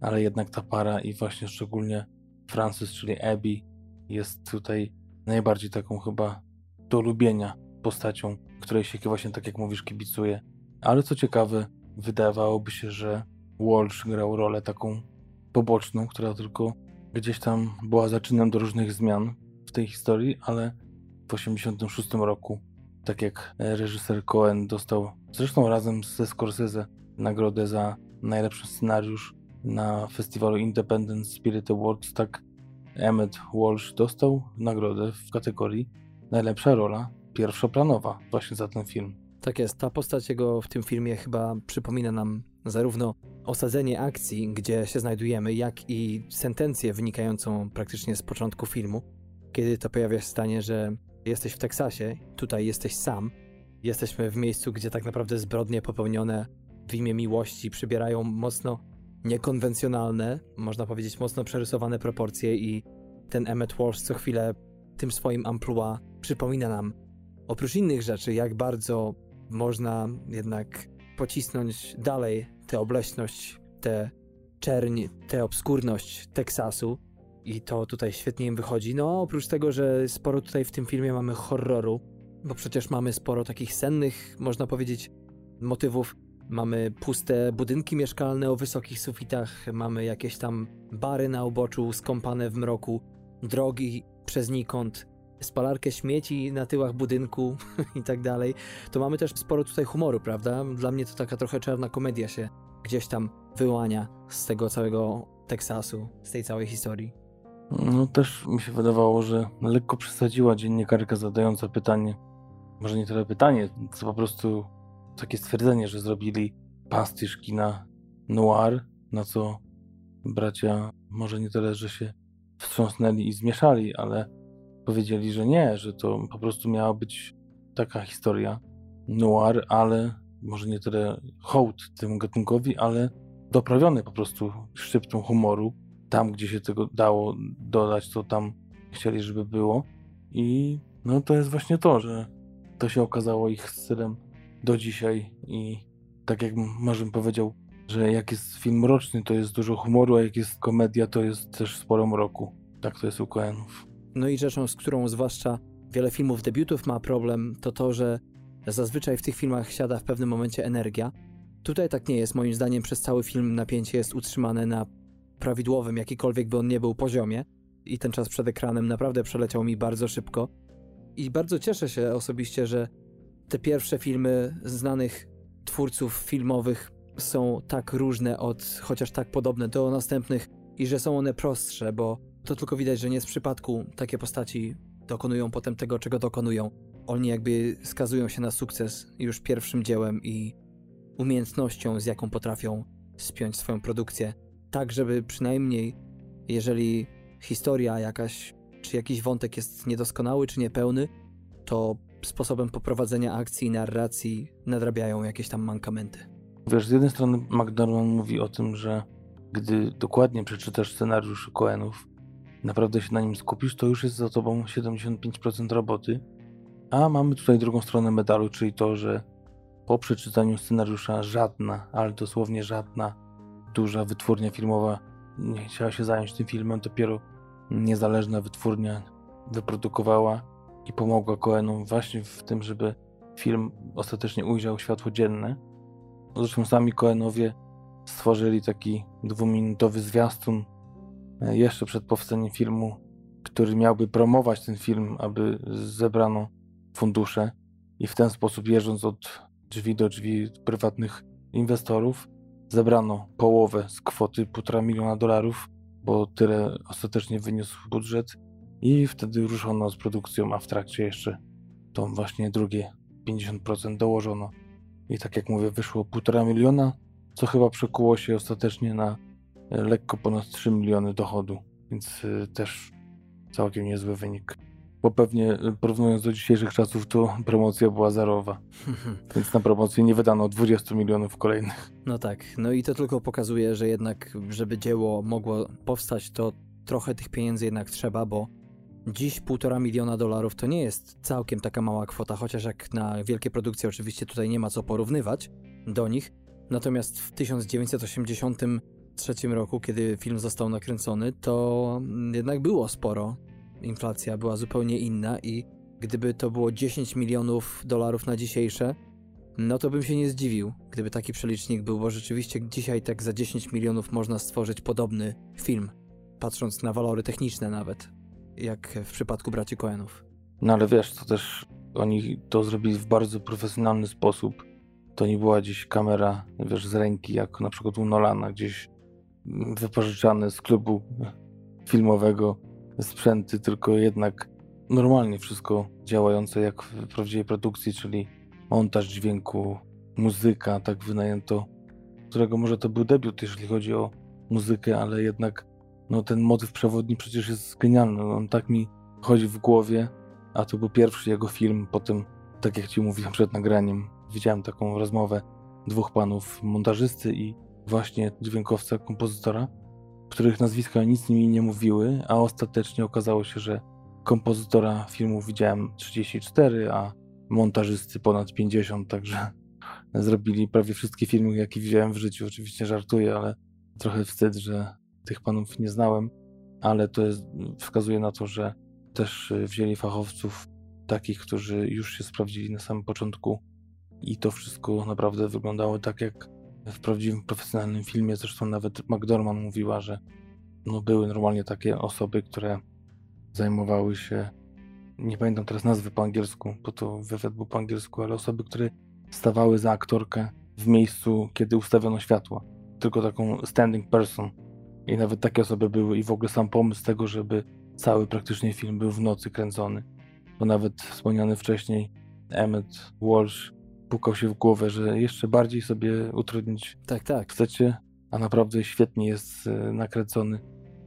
ale jednak ta para i właśnie szczególnie Francis, czyli Abby, jest tutaj najbardziej taką chyba do lubienia postacią, której się właśnie tak jak mówisz kibicuje. Ale co ciekawe, wydawałoby się, że Walsh grał rolę taką poboczną, która tylko gdzieś tam była zaczynem do różnych zmian w tej historii, ale w 1986 roku, tak jak e, reżyser Cohen dostał, zresztą razem ze Scorsese, nagrodę za najlepszy scenariusz na festiwalu Independent Spirit Awards, tak Emmett Walsh dostał nagrodę w kategorii najlepsza rola pierwszoplanowa właśnie za ten film. Tak jest, ta postać jego w tym filmie chyba przypomina nam zarówno osadzenie akcji, gdzie się znajdujemy, jak i sentencję wynikającą praktycznie z początku filmu, kiedy to pojawia się stanie, że jesteś w Teksasie, tutaj jesteś sam, jesteśmy w miejscu, gdzie tak naprawdę zbrodnie popełnione w imię miłości przybierają mocno niekonwencjonalne, można powiedzieć mocno przerysowane proporcje i ten Emmett Walsh co chwilę tym swoim amplua przypomina nam, oprócz innych rzeczy, jak bardzo można jednak pocisnąć dalej tę obleśność, tę czerń, tę obskurność Teksasu. I to tutaj świetnie im wychodzi. No, oprócz tego, że sporo tutaj w tym filmie mamy horroru, bo przecież mamy sporo takich sennych, można powiedzieć, motywów. Mamy puste budynki mieszkalne o wysokich sufitach, mamy jakieś tam bary na uboczu skąpane w mroku, drogi przez nikąd, spalarkę śmieci na tyłach budynku i tak dalej. To mamy też sporo tutaj humoru, prawda? Dla mnie to taka trochę czarna komedia się gdzieś tam wyłania z tego całego Teksasu, z tej całej historii. No też mi się wydawało, że lekko przesadziła dziennikarka zadająca pytanie. Może nie tyle pytanie, co po prostu takie stwierdzenie, że zrobili pastisz kina noir, na co bracia może nie tyle, że się wstrząsnęli i zmieszali, ale powiedzieli, że nie, że to po prostu miała być taka historia noir, ale może nie tyle hołd temu gatunkowi, ale doprawiony po prostu szczyptą humoru. Tam, gdzie się tego dało dodać, to tam chcieli, żeby było. I no to jest właśnie to, że to się okazało ich stylem do dzisiaj i tak jak Marzyn powiedział, że jak jest film mroczny, to jest dużo humoru, a jak jest komedia, to jest też sporo mroku. Tak to jest u Coenów. No i rzeczą, z którą zwłaszcza wiele filmów debiutów ma problem, to to, że zazwyczaj w tych filmach siada w pewnym momencie energia. Tutaj tak nie jest. Moim zdaniem przez cały film napięcie jest utrzymane na prawidłowym, jakikolwiek by on nie był, poziomie. I ten czas przed ekranem naprawdę przeleciał mi bardzo szybko. I bardzo cieszę się osobiście, że te pierwsze filmy znanych twórców filmowych są tak różne od, chociaż tak podobne do następnych i że są one prostsze, bo to tylko widać, że nie z przypadku takie postaci dokonują potem tego, czego dokonują. Oni jakby skazują się na sukces już pierwszym dziełem i umiejętnością, z jaką potrafią spiąć swoją produkcję, tak żeby przynajmniej, jeżeli historia jakaś, czy jakiś wątek jest niedoskonały, czy niepełny, to sposobem poprowadzenia akcji i narracji nadrabiają jakieś tam mankamenty. Wiesz, z jednej strony McDormand mówi o tym, że gdy dokładnie przeczytasz scenariusz Coenów, naprawdę się na nim skupisz, to już jest za tobą 75% roboty. A mamy tutaj drugą stronę medalu, czyli to, że po przeczytaniu scenariusza żadna, ale dosłownie żadna duża wytwórnia filmowa nie chciała się zająć tym filmem, dopiero niezależna wytwórnia wyprodukowała i pomogła Coenom właśnie w tym, żeby film ostatecznie ujrzał światło dzienne. Zresztą sami Coenowie stworzyli taki dwuminutowy zwiastun jeszcze przed powstaniem filmu, który miałby promować ten film, aby zebrano fundusze i w ten sposób jeżdżąc od drzwi do drzwi prywatnych inwestorów zebrano połowę z kwoty 1,5 miliona dolarów, bo tyle ostatecznie wyniósł budżet i wtedy ruszono z produkcją, a w trakcie jeszcze to właśnie drugie 50% dołożono. I tak jak mówię, wyszło 1,5 miliona, co chyba przekuło się ostatecznie na e, lekko ponad 3 miliony dochodu, więc e, też całkiem niezły wynik. Bo pewnie e, porównując do dzisiejszych czasów, to promocja była zerowa. Więc na promocję nie wydano 20 milionów kolejnych. No tak, no i to tylko pokazuje, że jednak, żeby dzieło mogło powstać, to trochę tych pieniędzy jednak trzeba, bo Dziś półtora miliona dolarów to nie jest całkiem taka mała kwota, chociaż jak na wielkie produkcje oczywiście tutaj nie ma co porównywać do nich. Natomiast w 1983 roku, kiedy film został nakręcony, to jednak było sporo. Inflacja była zupełnie inna i gdyby to było 10 milionów dolarów na dzisiejsze, no to bym się nie zdziwił, gdyby taki przelicznik był, bo rzeczywiście dzisiaj tak za 10 milionów można stworzyć podobny film, patrząc na walory techniczne nawet jak w przypadku braci Coenów. No ale wiesz, to też oni to zrobili w bardzo profesjonalny sposób. To nie była gdzieś kamera, wiesz, z ręki, jak na przykład u Nolana, gdzieś wypożyczane z klubu filmowego sprzęty, tylko jednak normalnie wszystko działające jak w prawdziwej produkcji, czyli montaż dźwięku, muzyka, tak wynajęto, którego może to był debiut, jeżeli chodzi o muzykę, ale jednak no ten motyw przewodni przecież jest genialny. No, on tak mi chodzi w głowie, a to był pierwszy jego film. Potem, tak jak ci mówiłem przed nagraniem, widziałem taką rozmowę dwóch panów, montażysty i właśnie dźwiękowca, kompozytora, których nazwiska nic mi nie mówiły, a ostatecznie okazało się, że kompozytora filmu widziałem 34, a montażysty ponad 50, także zrobili prawie wszystkie filmy, jakie widziałem w życiu. Oczywiście żartuję, ale trochę wstyd, że tych panów nie znałem, ale to jest, wskazuje na to, że też wzięli fachowców takich, którzy już się sprawdzili na samym początku i to wszystko naprawdę wyglądało tak jak w prawdziwym profesjonalnym filmie. Zresztą nawet McDormand mówiła, że no były normalnie takie osoby, które zajmowały się, nie pamiętam teraz nazwy po angielsku, bo to wywiad był po angielsku, ale osoby, które stawały za aktorkę w miejscu, kiedy ustawiono światło. Tylko taką standing person. I nawet takie osoby były i w ogóle sam pomysł tego, żeby cały praktycznie film był w nocy kręcony. Bo nawet wspomniany wcześniej Emmett Walsh pukał się w głowę, że jeszcze bardziej sobie utrudnić tak, tak. chcecie, a naprawdę świetnie jest e, nakręcony.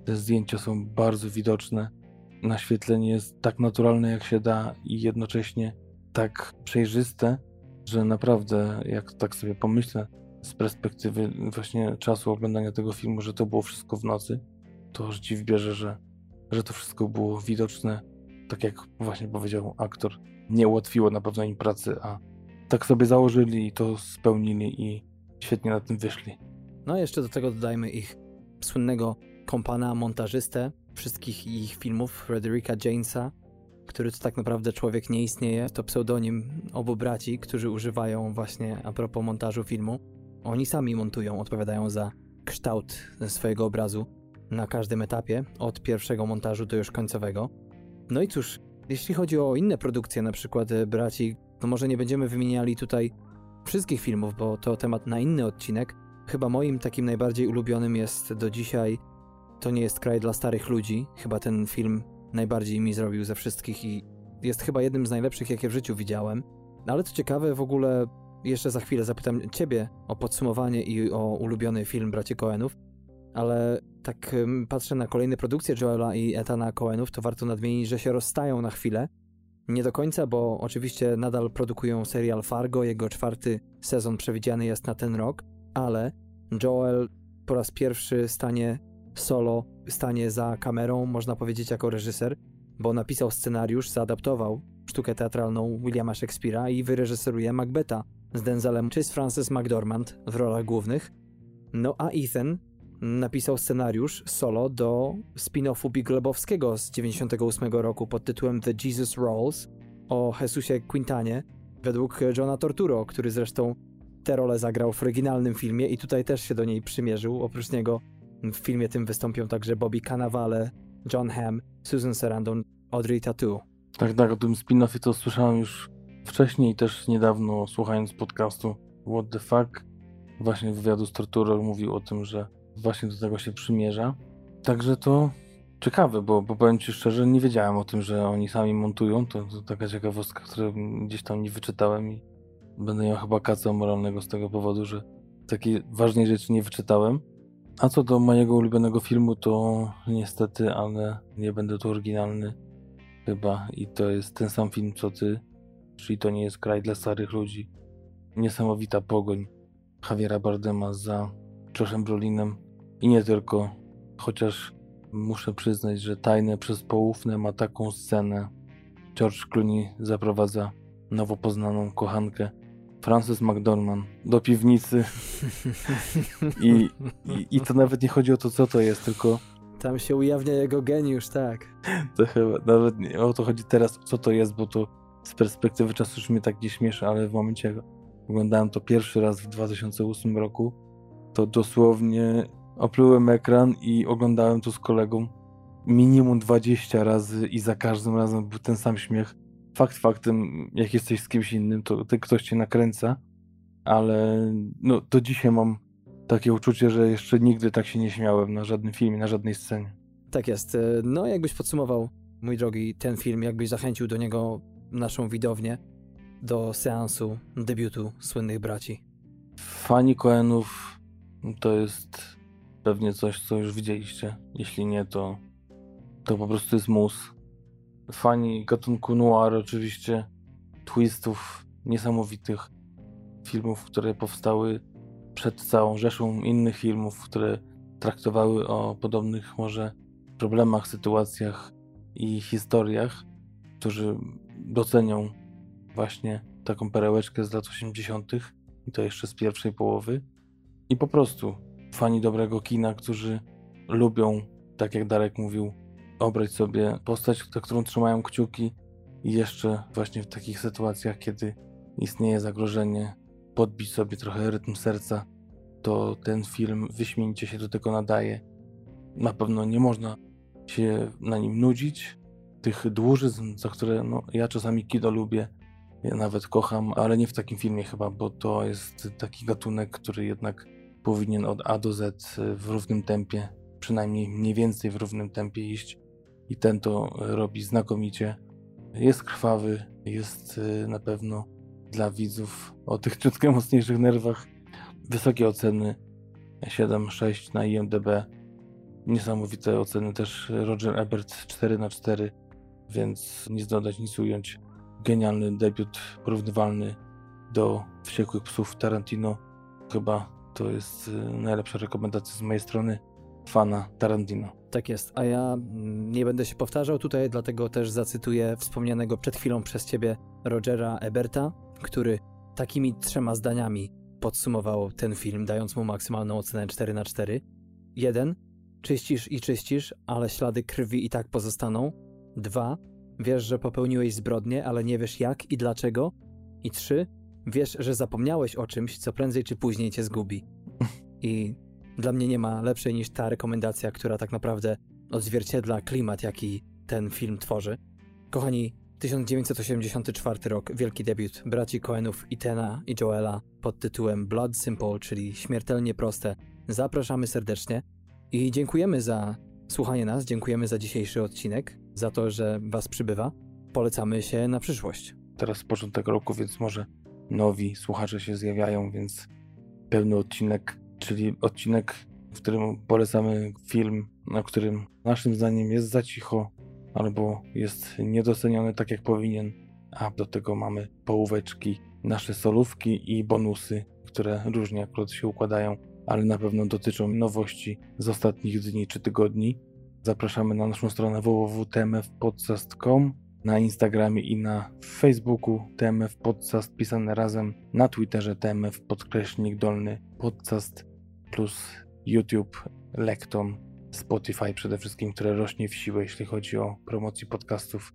Te zdjęcia są bardzo widoczne. Naświetlenie jest tak naturalne jak się da i jednocześnie tak przejrzyste, że naprawdę, jak tak sobie pomyślę z perspektywy właśnie czasu oglądania tego filmu, że to było wszystko w nocy, to aż dziw bierze, że, że to wszystko było widoczne, tak jak właśnie powiedział aktor. Nie ułatwiło na pewno im pracy, a tak sobie założyli i to spełnili i świetnie na tym wyszli. No jeszcze do tego dodajmy ich słynnego kompana, montażystę wszystkich ich filmów, Frederica Jamesa, który to tak naprawdę człowiek nie istnieje. To pseudonim obu braci, którzy używają właśnie a propos montażu filmu. Oni sami montują, odpowiadają za kształt swojego obrazu na każdym etapie, od pierwszego montażu do już końcowego. No i cóż, jeśli chodzi o inne produkcje, na przykład e, braci, to może nie będziemy wymieniali tutaj wszystkich filmów, bo to temat na inny odcinek. Chyba moim takim najbardziej ulubionym jest do dzisiaj To nie jest kraj dla starych ludzi. Chyba ten film najbardziej mi zrobił ze wszystkich i jest chyba jednym z najlepszych, jakie w życiu widziałem. No ale to ciekawe, w ogóle jeszcze za chwilę zapytam Ciebie o podsumowanie i o ulubiony film braci Coenów, ale tak patrzę na kolejne produkcje Joela i Etana Coenów, to warto nadmienić, że się rozstają na chwilę. Nie do końca, bo oczywiście nadal produkują serial Fargo, jego czwarty sezon przewidziany jest na ten rok, ale Joel po raz pierwszy stanie solo, stanie za kamerą, można powiedzieć, jako reżyser, bo napisał scenariusz, zaadaptował sztukę teatralną Williama Shakespeare'a i wyreżyseruje Macbeta z Denzelem czy z Frances McDormand w rolach głównych. No a Ethan napisał scenariusz solo do spin-offu Big Lebowskiego z 98 roku pod tytułem The Jesus Rolls o Jesusie Quintanie według Johna Torturo, który zresztą tę rolę zagrał w oryginalnym filmie i tutaj też się do niej przymierzył. Oprócz niego w filmie tym wystąpią także Bobby Cannavale, John Hamm, Susan Sarandon, Audrey Tautou. Tak, tak, o tym spin-offie to słyszałem już wcześniej, też niedawno słuchając podcastu What the Fuck. Właśnie wywiadu z Torturo mówił o tym, że właśnie do tego się przymierza. Także to ciekawe, bo, bo powiem Ci szczerze, nie wiedziałem o tym, że oni sami montują. To, to taka ciekawostka, którą gdzieś tam nie wyczytałem i będę miał chyba kaca moralnego z tego powodu, że takiej ważnej rzeczy nie wyczytałem. A co do mojego ulubionego filmu, to niestety, ale nie będę tu oryginalny chyba i to jest ten sam film co ty, czyli to nie jest kraj dla starych ludzi. Niesamowita pogoń Javiera Bardema za Joshem Brolinem i nie tylko, chociaż muszę przyznać, że Tajne przez Poufne ma taką scenę. George Clooney zaprowadza nowo poznaną kochankę Frances McDormand do piwnicy I, i, i to nawet nie chodzi o to, co to jest, tylko tam się ujawnia jego geniusz, tak. To chyba nawet nie o to chodzi teraz, co to jest, bo to z perspektywy czasu już mnie tak nie śmieszy, ale w momencie, jak oglądałem to pierwszy raz w 2008 roku, to dosłownie oplułem ekran i oglądałem to z kolegą minimum 20 razy i za każdym razem był ten sam śmiech. Fakt faktem, jak jesteś z kimś innym, to, to ktoś cię nakręca, ale no, do dzisiaj mam takie uczucie, że jeszcze nigdy tak się nie śmiałem na żadnym filmie, na żadnej scenie. Tak jest. E, no, jakbyś podsumował, mój drogi, ten film, jakbyś zachęcił do niego naszą widownię do seansu debiutu słynnych braci? Fani Coenów to jest pewnie coś, co już widzieliście. Jeśli nie, to, to po prostu jest mus. Fani gatunku noir oczywiście, twistów niesamowitych, filmów, które powstały przed całą rzeszą innych filmów, które traktowały o podobnych może problemach, sytuacjach i historiach, którzy docenią właśnie taką perełeczkę z lat 80. i to jeszcze z pierwszej połowy. I po prostu fani dobrego kina, którzy lubią, tak jak Darek mówił, obrać sobie postać, za którą trzymają kciuki i jeszcze właśnie w takich sytuacjach, kiedy istnieje zagrożenie, podbić sobie trochę rytm serca, to ten film wyśmienicie się do tego nadaje. Na pewno nie można się na nim nudzić. Tych dłużyzn, za które no, ja czasami kino lubię, ja nawet kocham, ale nie w takim filmie chyba, bo to jest taki gatunek, który jednak powinien od A do Z w równym tempie, przynajmniej mniej więcej w równym tempie iść. I ten to robi znakomicie. Jest krwawy, jest y, na pewno dla widzów o tych ciutkę mocniejszych nerwach. Wysokie oceny 7-6 na IMDb. Niesamowite oceny też Roger Ebert 4 na 4 więc nic dodać, nic ująć. Genialny debiut, porównywalny do Wściekłych Psów Tarantino. Chyba to jest y, najlepsza rekomendacja z mojej strony fana Tarantino. Tak jest, a ja mm, nie będę się powtarzał tutaj, dlatego też zacytuję wspomnianego przed chwilą przez ciebie Rogera Eberta, który takimi trzema zdaniami podsumował ten film, dając mu maksymalną ocenę 4 na 4. Jeden, czyścisz i czyścisz, ale ślady krwi i tak pozostaną. Dwa, wiesz, że popełniłeś zbrodnię, ale nie wiesz jak i dlaczego. I trzy, wiesz, że zapomniałeś o czymś, co prędzej czy później cię zgubi. I dla mnie nie ma lepszej niż ta rekomendacja, która tak naprawdę odzwierciedla klimat, jaki ten film tworzy. Kochani, 1984 rok, wielki debiut braci Coenów Itena i Joela pod tytułem Blood Simple, czyli śmiertelnie proste. Zapraszamy serdecznie i dziękujemy za słuchanie nas, dziękujemy za dzisiejszy odcinek, za to, że Was przybywa. Polecamy się na przyszłość. Teraz początek roku, więc może nowi słuchacze się zjawiają, więc pełny odcinek, czyli odcinek, w którym polecamy film, na którym naszym zdaniem jest za cicho, albo jest niedoceniony tak jak powinien, a do tego mamy połóweczki, nasze solówki i bonusy, które różnie akurat się układają, ale na pewno dotyczą nowości z ostatnich dni czy tygodni. Zapraszamy na naszą stronę www.tmfpodcast.com, na Instagramie i na Facebooku TMF Podcast pisane razem, na Twitterze TMF podkreśnik dolny podcast plus YouTube, Lekton, Spotify przede wszystkim, które rośnie w siłę, jeśli chodzi o promocję podcastów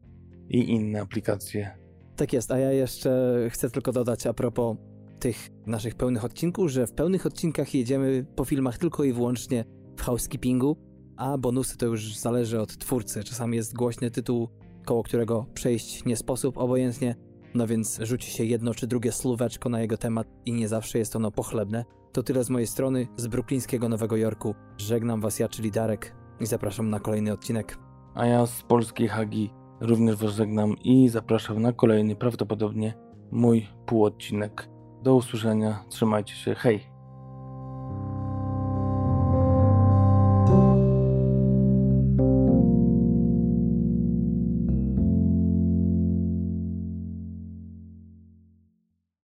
i inne aplikacje. Tak jest, a ja jeszcze chcę tylko dodać a propos tych naszych pełnych odcinków, że w pełnych odcinkach jedziemy po filmach tylko i wyłącznie w housekeepingu, a bonusy to już zależy od twórcy. Czasami jest głośny tytuł, koło którego przejść nie sposób obojętnie, no więc rzuci się jedno czy drugie słóweczko na jego temat i nie zawsze jest ono pochlebne. To tyle z mojej strony, z bruklińskiego Nowego Jorku. Żegnam was ja, czyli Darek i zapraszam na kolejny odcinek. A ja z polskiej Hagi również was żegnam i zapraszam na kolejny, prawdopodobnie mój półodcinek. Do usłyszenia, trzymajcie się, hej!